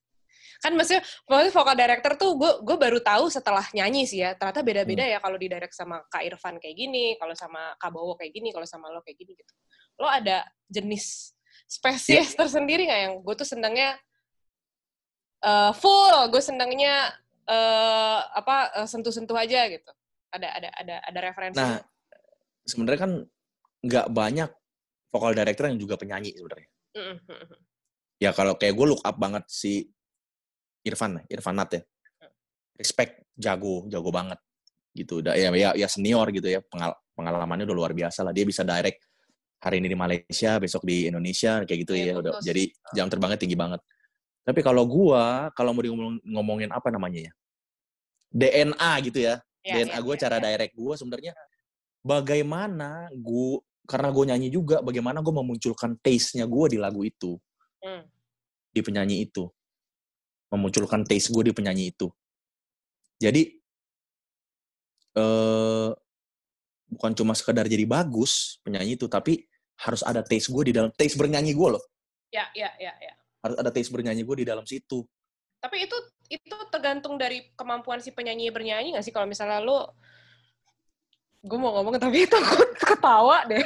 Kan maksudnya, maksudnya vokal director tuh gue gue baru tahu setelah nyanyi sih ya. Ternyata beda-beda Hmm. ya kalau di direct sama Kak Irfan kayak gini, kalau sama Kak Bowo kayak gini, kalau sama lo kayak gini gitu. Lo ada jenis spesies tersendiri nggak yang gue tuh senangnya eh, full, gue senangnya eh, apa eh, sentuh-sentuh aja gitu. Ada ada ada ada referensi. Nah, sebenarnya kan nggak banyak vokal director yang juga penyanyi sebenarnya. Mm, mm, mm. Ya kalau kayak gue look up banget si Irfan, Irfan Nat ya. Respect, jago, jago banget gitu. Da, ya, ya, ya senior gitu ya, pengal pengalamannya udah luar biasa lah. Dia bisa direct hari ini di Malaysia, besok di Indonesia, kayak gitu Iya, ya. Udah, jadi jam terbangnya tinggi banget. Tapi kalau gua, kalau mau ngomong- ngomongin apa namanya ya, DNA gitu ya, Ya, DNA ya, gue ya, cara ya. direct gue sebenarnya bagaimana gue karena gue nyanyi juga bagaimana gue memunculkan taste-nya gue di lagu itu Hmm. di penyanyi itu memunculkan taste gue di penyanyi itu jadi eh bukan cuma sekedar jadi bagus penyanyi itu tapi harus ada taste gue di dalam taste bernyanyi gue loh Ya, ya, ya, ya. harus ada taste bernyanyi gue di dalam situ Tapi itu itu tergantung dari kemampuan si penyanyi bernyanyi nggak sih? Kalau misalnya lu, gue mau ngomong tapi takut ketawa deh.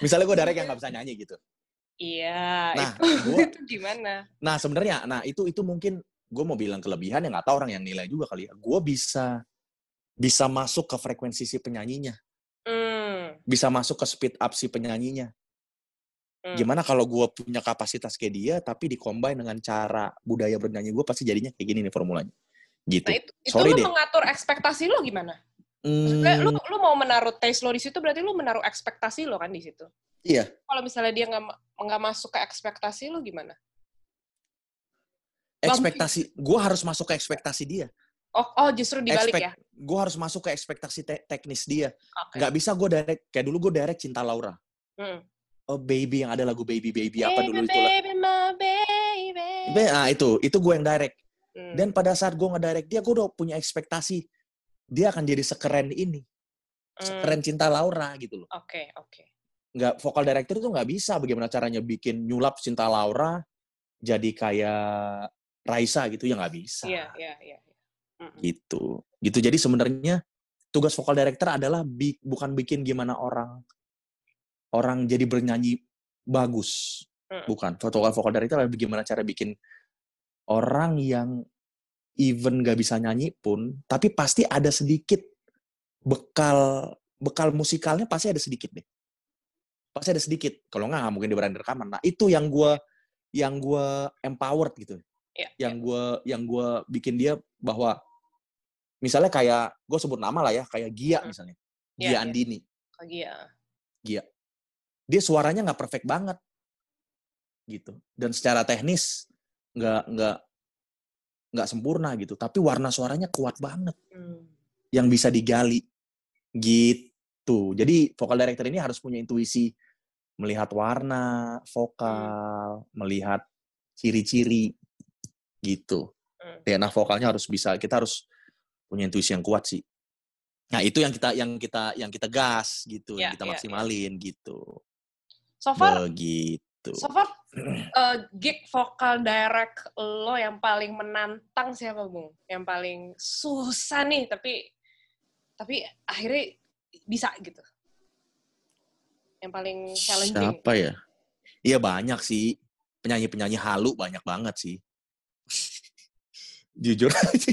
misalnya gue direct yang nggak bisa nyanyi gitu Iya, Nah, itu, gua- itu gimana? Nah sebenarnya, nah itu itu mungkin gue mau bilang kelebihan yang nggak tahu orang yang nilai juga kali ya. Gue bisa bisa masuk ke frekuensi si penyanyinya, Hmm. bisa masuk ke speed up si penyanyinya. Hmm. Gimana kalau gue punya kapasitas kayak dia, tapi dikombin dengan cara budaya bernyanyi gue pasti jadinya kayak gini nih formulanya. Gitu. Nah, itu, itu Sorry lu deh. mengatur ekspektasi lu gimana? Maksudnya, lu, Hmm, lu mau menaruh taste lo di situ, berarti lu menaruh ekspektasi lo kan di situ. iya. Kalau misalnya dia nggak nggak masuk ke ekspektasi lu gimana? Ekspektasi, gue harus masuk ke ekspektasi dia. Oh, oh justru dibalik Expect- ya? Gue harus masuk ke ekspektasi te- teknis dia. Oke. Nggak bisa gue direct, kayak dulu gue direct Cinta Laura. Hmm. Oh baby, yang ada lagu baby baby apa dulu Baby, itu lah. baby, my baby. Nah itu, itu gue yang direct. Hmm. Dan pada saat gue ngedirect dia, gue udah punya ekspektasi dia akan jadi sekeren ini, Hmm. sekeren cinta Laura gitu loh. Oke, oke. Nggak vokal director itu nggak bisa bagaimana caranya bikin nyulap cinta Laura jadi kayak Raisa gitu ya nggak bisa. Iya, iya, iya. iya. Gitu, gitu. Jadi sebenarnya tugas vokal director adalah bi- bukan bikin gimana orang orang jadi bernyanyi bagus, Mm. bukan. Vokal vokal director adalah bagaimana cara bikin orang yang even nggak bisa nyanyi pun, tapi pasti ada sedikit bekal bekal musikalnya pasti ada sedikit deh. Pasti ada sedikit. Kalau nggak, nggak mungkin di berani rekaman. Nah itu yang gue yang gue empowered gitu. Iya, Yang gue yang gua bikin dia bahwa misalnya kayak gue sebut nama lah ya, kayak Gia Hmm. misalnya, Iya, Gia iya. Andini. Lagi ya. Dia suaranya nggak perfect banget gitu. Dan secara teknis nggak nggak nggak sempurna gitu. Tapi warna suaranya kuat banget. Hmm. yang bisa digali gitu. Jadi vokal director ini harus punya intuisi melihat warna vokal, melihat ciri-ciri gitu. Hmm. DNA vokalnya harus bisa kita harus punya intuisi yang kuat sih. Nah, itu yang kita yang kita yang kita gas gitu, Ya, yang kita ya, ya. maksimalin gitu. So far, Begitu. so far eh, gig vokal direct lo yang paling menantang siapa, Bung? Yang paling susah nih, tapi tapi akhirnya bisa gitu. Yang paling challenging. Siapa ya? Iya banyak sih. Penyanyi-penyanyi halu banyak banget sih. Jujur aja.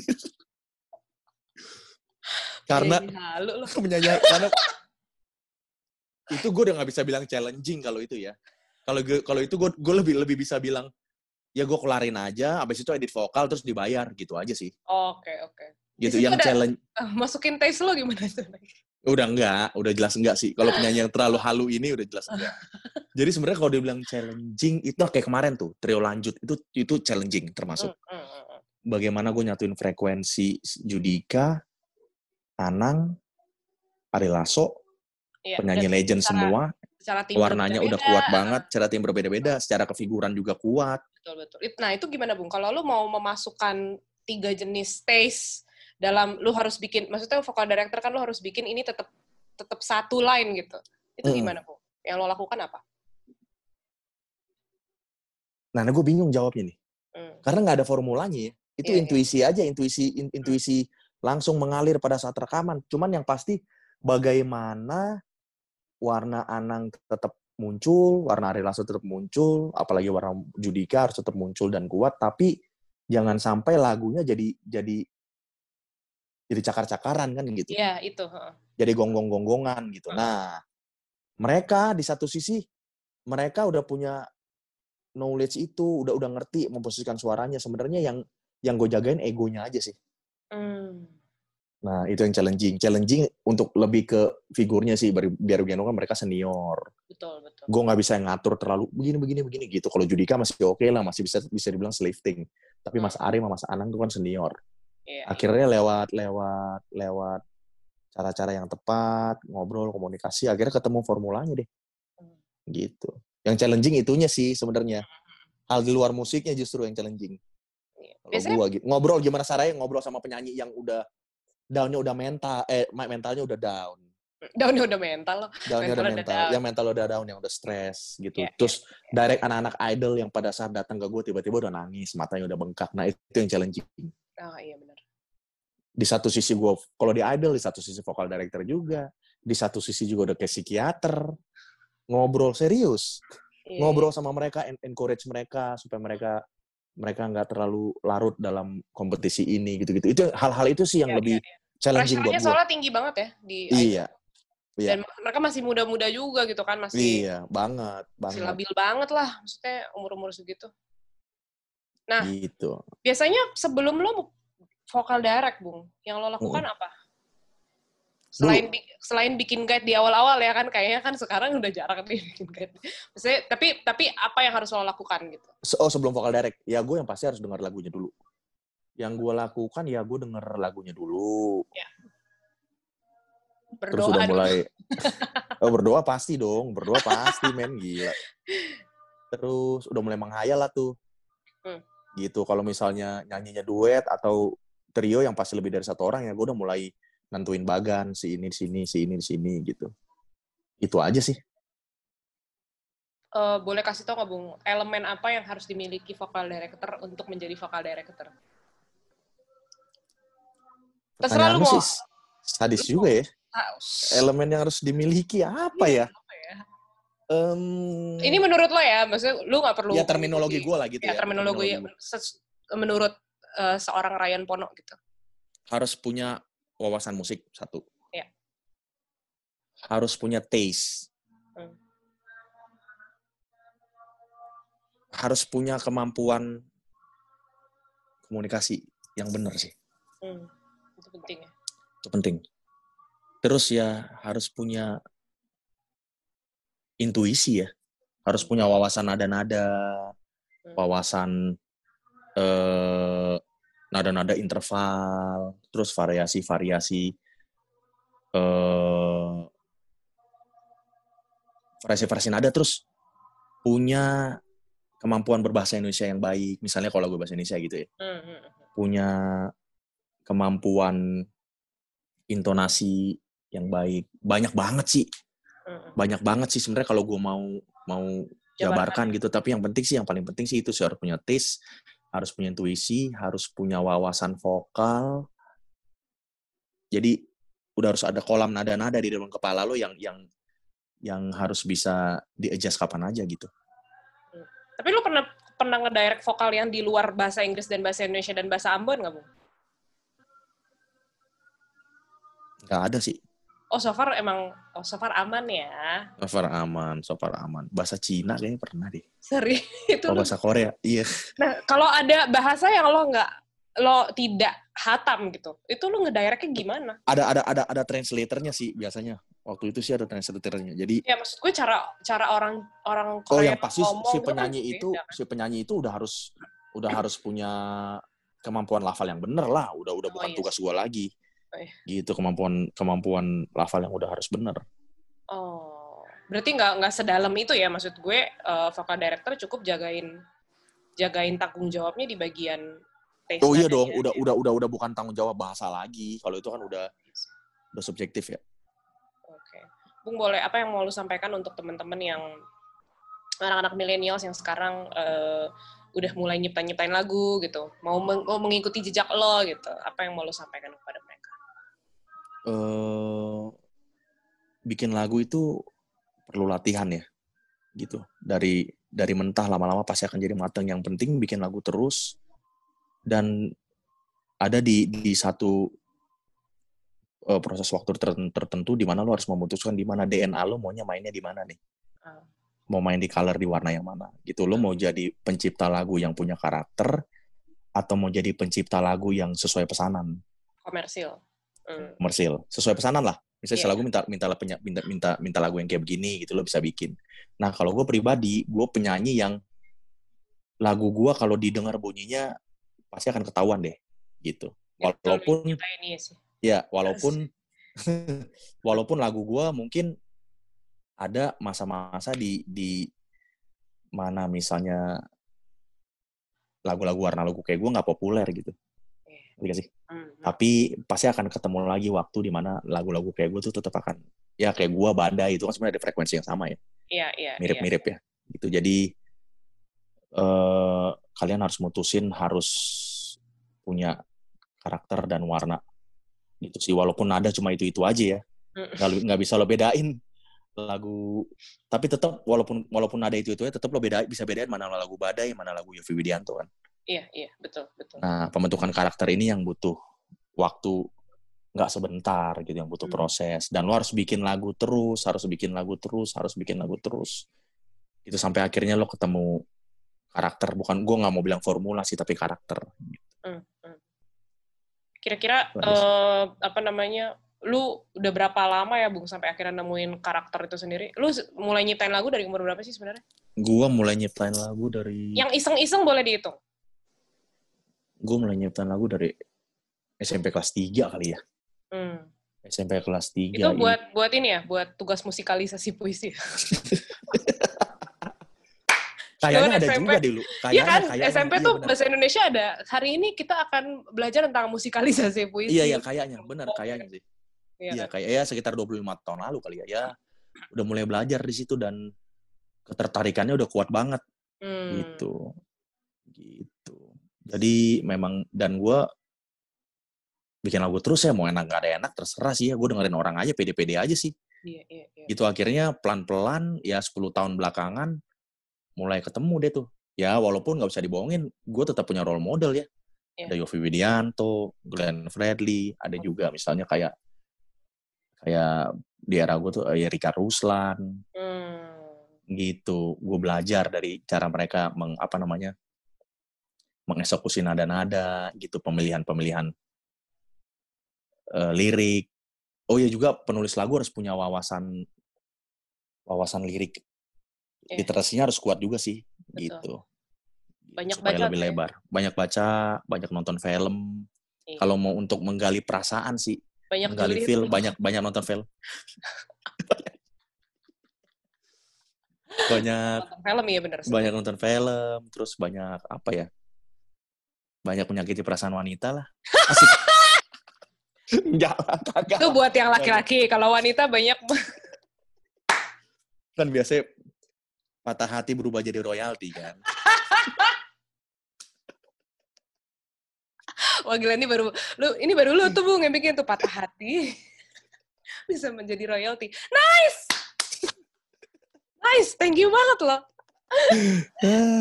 Karena halu lo. penyanyi karena itu gue udah nggak bisa bilang challenging kalau itu ya. Kalau kalau itu gue gue lebih lebih bisa bilang ya gue kelarin aja, abis itu edit vokal terus dibayar gitu aja sih. Oke, oke. Gitu Di situ yang ada- challenge Eh, masukin taste lo gimana tuh? udah enggak, udah jelas enggak sih. Kalau penyanyi yang terlalu halu ini udah jelas enggak. Jadi sebenarnya kalau dibilang challenging itu kayak kemarin tuh trio lanjut itu itu challenging termasuk. Hmm, hmm, hmm. Bagaimana gue nyatuin frekuensi Judika, Anang, Ari Lasso, Iya, penyanyi legend semua, secara tim warnanya udah kuat banget, cara tim berbeda-beda, secara kefiguran juga kuat. Betul betul. Nah itu gimana bung? Kalau lu mau memasukkan tiga jenis taste dalam lu harus bikin, maksudnya vokal director kan lu harus bikin ini tetap tetap satu line gitu. Itu gimana bung? Yang lo lakukan apa? Nah, gue bingung jawabnya nih. Hmm. Karena nggak ada formulanya ya. Itu Iya, iya. intuisi aja, intuisi in- intuisi langsung mengalir pada saat rekaman. Cuman yang pasti bagaimana warna Anang tetap muncul, warna Ari Lasso tetap muncul, apalagi warna Judika harus tetap muncul dan kuat, tapi jangan sampai lagunya jadi jadi jadi cakar-cakaran kan gitu. Iya, itu. Jadi gonggong-gonggongan gitu. Nah, mereka di satu sisi mereka udah punya knowledge itu, udah udah ngerti memposisikan suaranya. Sebenarnya yang yang gue jagain egonya aja sih. Hmm. Nah, itu yang challenging. Challenging untuk lebih ke figurnya sih, biar biar Wiano kan mereka senior. Betul, betul. Gue nggak bisa ngatur terlalu begini begini begini gitu. Kalau Judika masih oke lah, masih bisa bisa dibilang lifting. Tapi Mas Hmm. Ari sama Mas Anang tuh kan senior. Iya. Akhirnya lewat lewat lewat cara-cara yang tepat, ngobrol, komunikasi, akhirnya ketemu formulanya deh. Hmm. Gitu. Yang challenging itunya sih sebenarnya. Hal di luar musiknya justru yang challenging. Iya. Kalau Biasanya gua gitu. Ngobrol gimana caranya ngobrol sama penyanyi yang udah downnya udah mental, eh mentalnya udah down. daunnya udah mental loh. Downnya udah Mentalnya udah mental, down. yang mental udah down, yang udah stres gitu. Iya, Terus direct anak-anak idol yang pada saat datang ke gue tiba-tiba udah nangis, matanya udah bengkak. Nah itu yang challenging. Ah, iya benar. Di satu sisi gue, kalau di idol, di satu sisi vokal director juga. Di satu sisi juga udah kayak psikiater. Ngobrol serius. Iya, Ngobrol sama mereka, en- encourage mereka supaya mereka mereka nggak terlalu larut dalam kompetisi ini gitu-gitu. Itu hal-hal itu sih yang Iya, lebih iya, iya. challenging buat gue. soalnya tinggi banget ya di Iya, iya. Dan mereka masih muda-muda juga gitu kan, masih iya, banget, masih banget. labil banget lah, maksudnya umur-umur segitu. Nah, Gitu. biasanya sebelum lo vokal direct, Bung, yang lo lakukan apa? Selain bi- selain bikin guide di awal-awal ya kan, kayaknya kan sekarang udah jarang nih bikin guide. Maksudnya, tapi tapi apa yang harus lo lakukan gitu? Oh sebelum vokal direct, ya gue yang pasti harus dengar lagunya dulu. Yang gue lakukan ya gue denger lagunya dulu. Terus Berdoa udah dulu. mulai, oh berdoa pasti dong, berdoa pasti men gila. Terus udah mulai menghayal lah tuh. Hmm. Gitu kalau misalnya nyanyinya duet atau trio yang pasti lebih dari satu orang ya gue udah mulai nentuin bagan si ini di sini, si ini di sini gitu. Itu aja sih. Eh, boleh kasih tau nggak, Bung, elemen apa yang harus dimiliki vokal director untuk menjadi vokal director? Terserah lu mau. sih sadis juga ya. Elemen yang harus dimiliki apa ya? apa ya? Em, Ini menurut lo ya, maksudnya lu nggak perlu ya terminologi gue lah gitu ya, ya. terminologi ses- menurut eh, seorang Ryan Pono gitu. Harus punya wawasan musik satu. Iya. Harus punya taste. Hmm. Harus punya kemampuan komunikasi yang benar sih. Hmm, itu penting ya. Itu penting. Terus ya harus punya intuisi ya. Harus punya wawasan nada-nada, Hmm. wawasan eh, nada-nada interval, terus variasi-variasi eh, variasi-variasi nada, terus punya kemampuan berbahasa Indonesia yang baik. Misalnya kalau gue bahasa Indonesia gitu ya, Hmm, hmm, hmm. punya kemampuan intonasi yang baik. Banyak banget sih, banyak banget sih sebenarnya kalau gue mau mau jabarkan gitu. Tapi yang penting sih, yang paling penting sih itu sih harus punya taste, harus punya intuisi, harus punya wawasan vokal. Jadi udah harus ada kolam nada-nada di dalam kepala lo yang yang yang harus bisa di-adjust kapan aja gitu. Tapi lu pernah pernah ngedirect vokal yang di luar bahasa Inggris dan bahasa Indonesia dan bahasa Ambon nggak, Bung? Nggak ada sih. Oh, so far emang oh, so far aman ya. So far aman, so far aman. Bahasa Cina kayaknya pernah deh. Seri itu Oh, bahasa Korea, iya. Nah, kalau ada bahasa yang lo nggak lo tidak hatam gitu, itu lu ngedirectnya gimana? Ada ada ada ada translatornya sih biasanya. Waktu itu sih ada translatornya. Jadi Ya maksud gue cara cara orang orang oh Korea yang pasti ngomong si penyanyi itu kan? si penyanyi itu udah harus udah harus punya kemampuan lafal yang bener lah. Udah udah Oh, bukan iya tugas gua lagi. Gitu kemampuan kemampuan lafal yang udah harus bener. Oh, berarti nggak nggak sedalam itu ya maksud gue eh, vokal director cukup jagain jagain tanggung jawabnya di bagian taste Oh iya dong, udah udah udah udah bukan tanggung jawab bahasa lagi. Kalau itu kan udah udah subjektif ya. Oke, Bung boleh apa yang mau lu sampaikan untuk teman-teman yang anak-anak milenials yang sekarang eh, udah mulai nyiptain-nyiptain lagu gitu, mau meng- mau mengikuti jejak lo gitu, apa yang mau lu sampaikan kepada mereka? Eh bikin lagu itu perlu latihan ya gitu dari dari mentah lama-lama pasti akan jadi matang yang penting bikin lagu terus dan ada di di satu uh, proses waktu tertentu di mana lo harus memutuskan di mana DNA lo maunya mainnya di mana nih. Uh. Mau main di color di warna yang mana gitu. Lo mau jadi pencipta lagu yang punya karakter atau mau jadi pencipta lagu yang sesuai pesanan. Komersil. Mm. Komersil. Sesuai pesanan lah. Misalnya yeah. lagu minta minta minta minta minta lagu yang kayak begini gitu lo bisa bikin. Nah, kalau gue pribadi, gue penyanyi yang lagu gue kalau didengar bunyinya pasti akan ketahuan deh gitu. Ya, walaupun ya walaupun walaupun lagu gue mungkin ada masa-masa di di mana misalnya lagu-lagu warna lagu kayak gue nggak populer gitu. Iya sih? Hmm. Tapi pasti akan ketemu lagi waktu di mana lagu-lagu kayak gue tuh tetap akan ya kayak gue badai itu kan sebenarnya ada frekuensi yang sama ya. Iya, iya. Mirip-mirip iya. ya. Gitu. Jadi uh, kalian harus mutusin harus punya karakter dan warna gitu sih walaupun ada cuma itu itu aja ya nggak nggak bisa lo bedain lagu tapi tetap walaupun walaupun ada itu itu ya tetap lo beda bisa bedain mana lagu badai mana lagu Yofi Widianto kan iya iya betul betul. Nah pembentukan karakter ini yang butuh waktu nggak sebentar gitu yang butuh hmm. proses. Dan lo harus bikin lagu terus harus bikin lagu terus harus bikin lagu terus. Itu sampai akhirnya lo ketemu karakter. Bukan gue nggak mau bilang formula sih tapi karakter. Hmm, hmm. kira-kira uh, apa namanya lu udah berapa lama ya bung sampai akhirnya nemuin karakter itu sendiri? Lu mulai nyiptain lagu dari umur berapa sih sebenarnya? Gue mulai nyiptain lagu dari yang iseng-iseng boleh dihitung gue mulai nyiptain lagu dari SMP kelas 3 kali ya hmm. SMP kelas 3 itu buat iya. buat ini ya buat tugas musikalisasi puisi Kayaknya ada SMP. juga dulu. Iya kan, kayaknya, SMP iya, tuh bener. bahasa Indonesia ada. Hari ini kita akan belajar tentang musikalisasi puisi. Iya, iya, kayaknya. Benar, kayaknya sih. Iya, iya kan? kayak ya sekitar 25 tahun lalu kali ya. Ya, udah mulai belajar di situ dan ketertarikannya udah kuat banget. Hmm. Gitu. Gitu. Jadi memang, dan gue bikin lagu terus ya, mau enak gak ada enak, terserah sih ya. Gue dengerin orang aja, pede-pede aja sih. Iya, iya, iya. Gitu akhirnya pelan-pelan, ya 10 tahun belakangan, mulai ketemu deh tuh. Ya walaupun nggak bisa dibohongin, gue tetap punya role model ya. Yeah. Ada Yofi Widianto, Glenn Fredly, ada juga misalnya kayak kayak di era gue tuh ya Rika Ruslan. Hmm. Gitu. Gue belajar dari cara mereka meng, apa namanya? Mengeksekusi nada-nada gitu, pemilihan-pemilihan uh, lirik. Oh ya juga penulis lagu harus punya wawasan wawasan lirik yeah. literasinya harus kuat juga sih Betul. gitu banyak supaya baca lebih ya? lebar banyak baca banyak nonton film yeah. kalau mau untuk menggali perasaan sih banyak menggali film banyak banyak nonton film banyak nonton film ya bener banyak nonton film terus banyak apa ya banyak menyakiti perasaan wanita lah asik Enggak kagak. Itu buat yang laki-laki. Kalau wanita banyak kan biasanya patah hati berubah jadi royalti kan. Wah gila ini baru lu ini baru lu tuh Bung yang bikin tuh patah hati bisa menjadi royalti. Nice. Nice, thank you banget loh.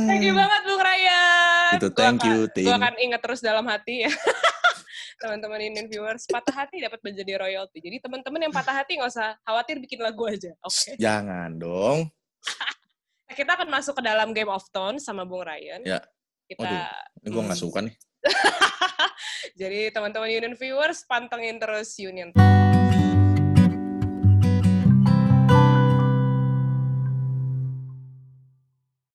Thank you banget Bung Ryan. Itu thank gua you, Tim. Gue akan ingat terus dalam hati ya. teman-teman ini viewers, patah hati dapat menjadi royalti. Jadi teman-teman yang patah hati nggak usah khawatir bikin lagu aja, oke? Okay? Jangan dong. kita akan masuk ke dalam Game of Thrones sama Bung Ryan. Ya. Kita, Waduh, ini gue nggak hmm. suka nih. Jadi teman-teman Union viewers, pantengin terus Union.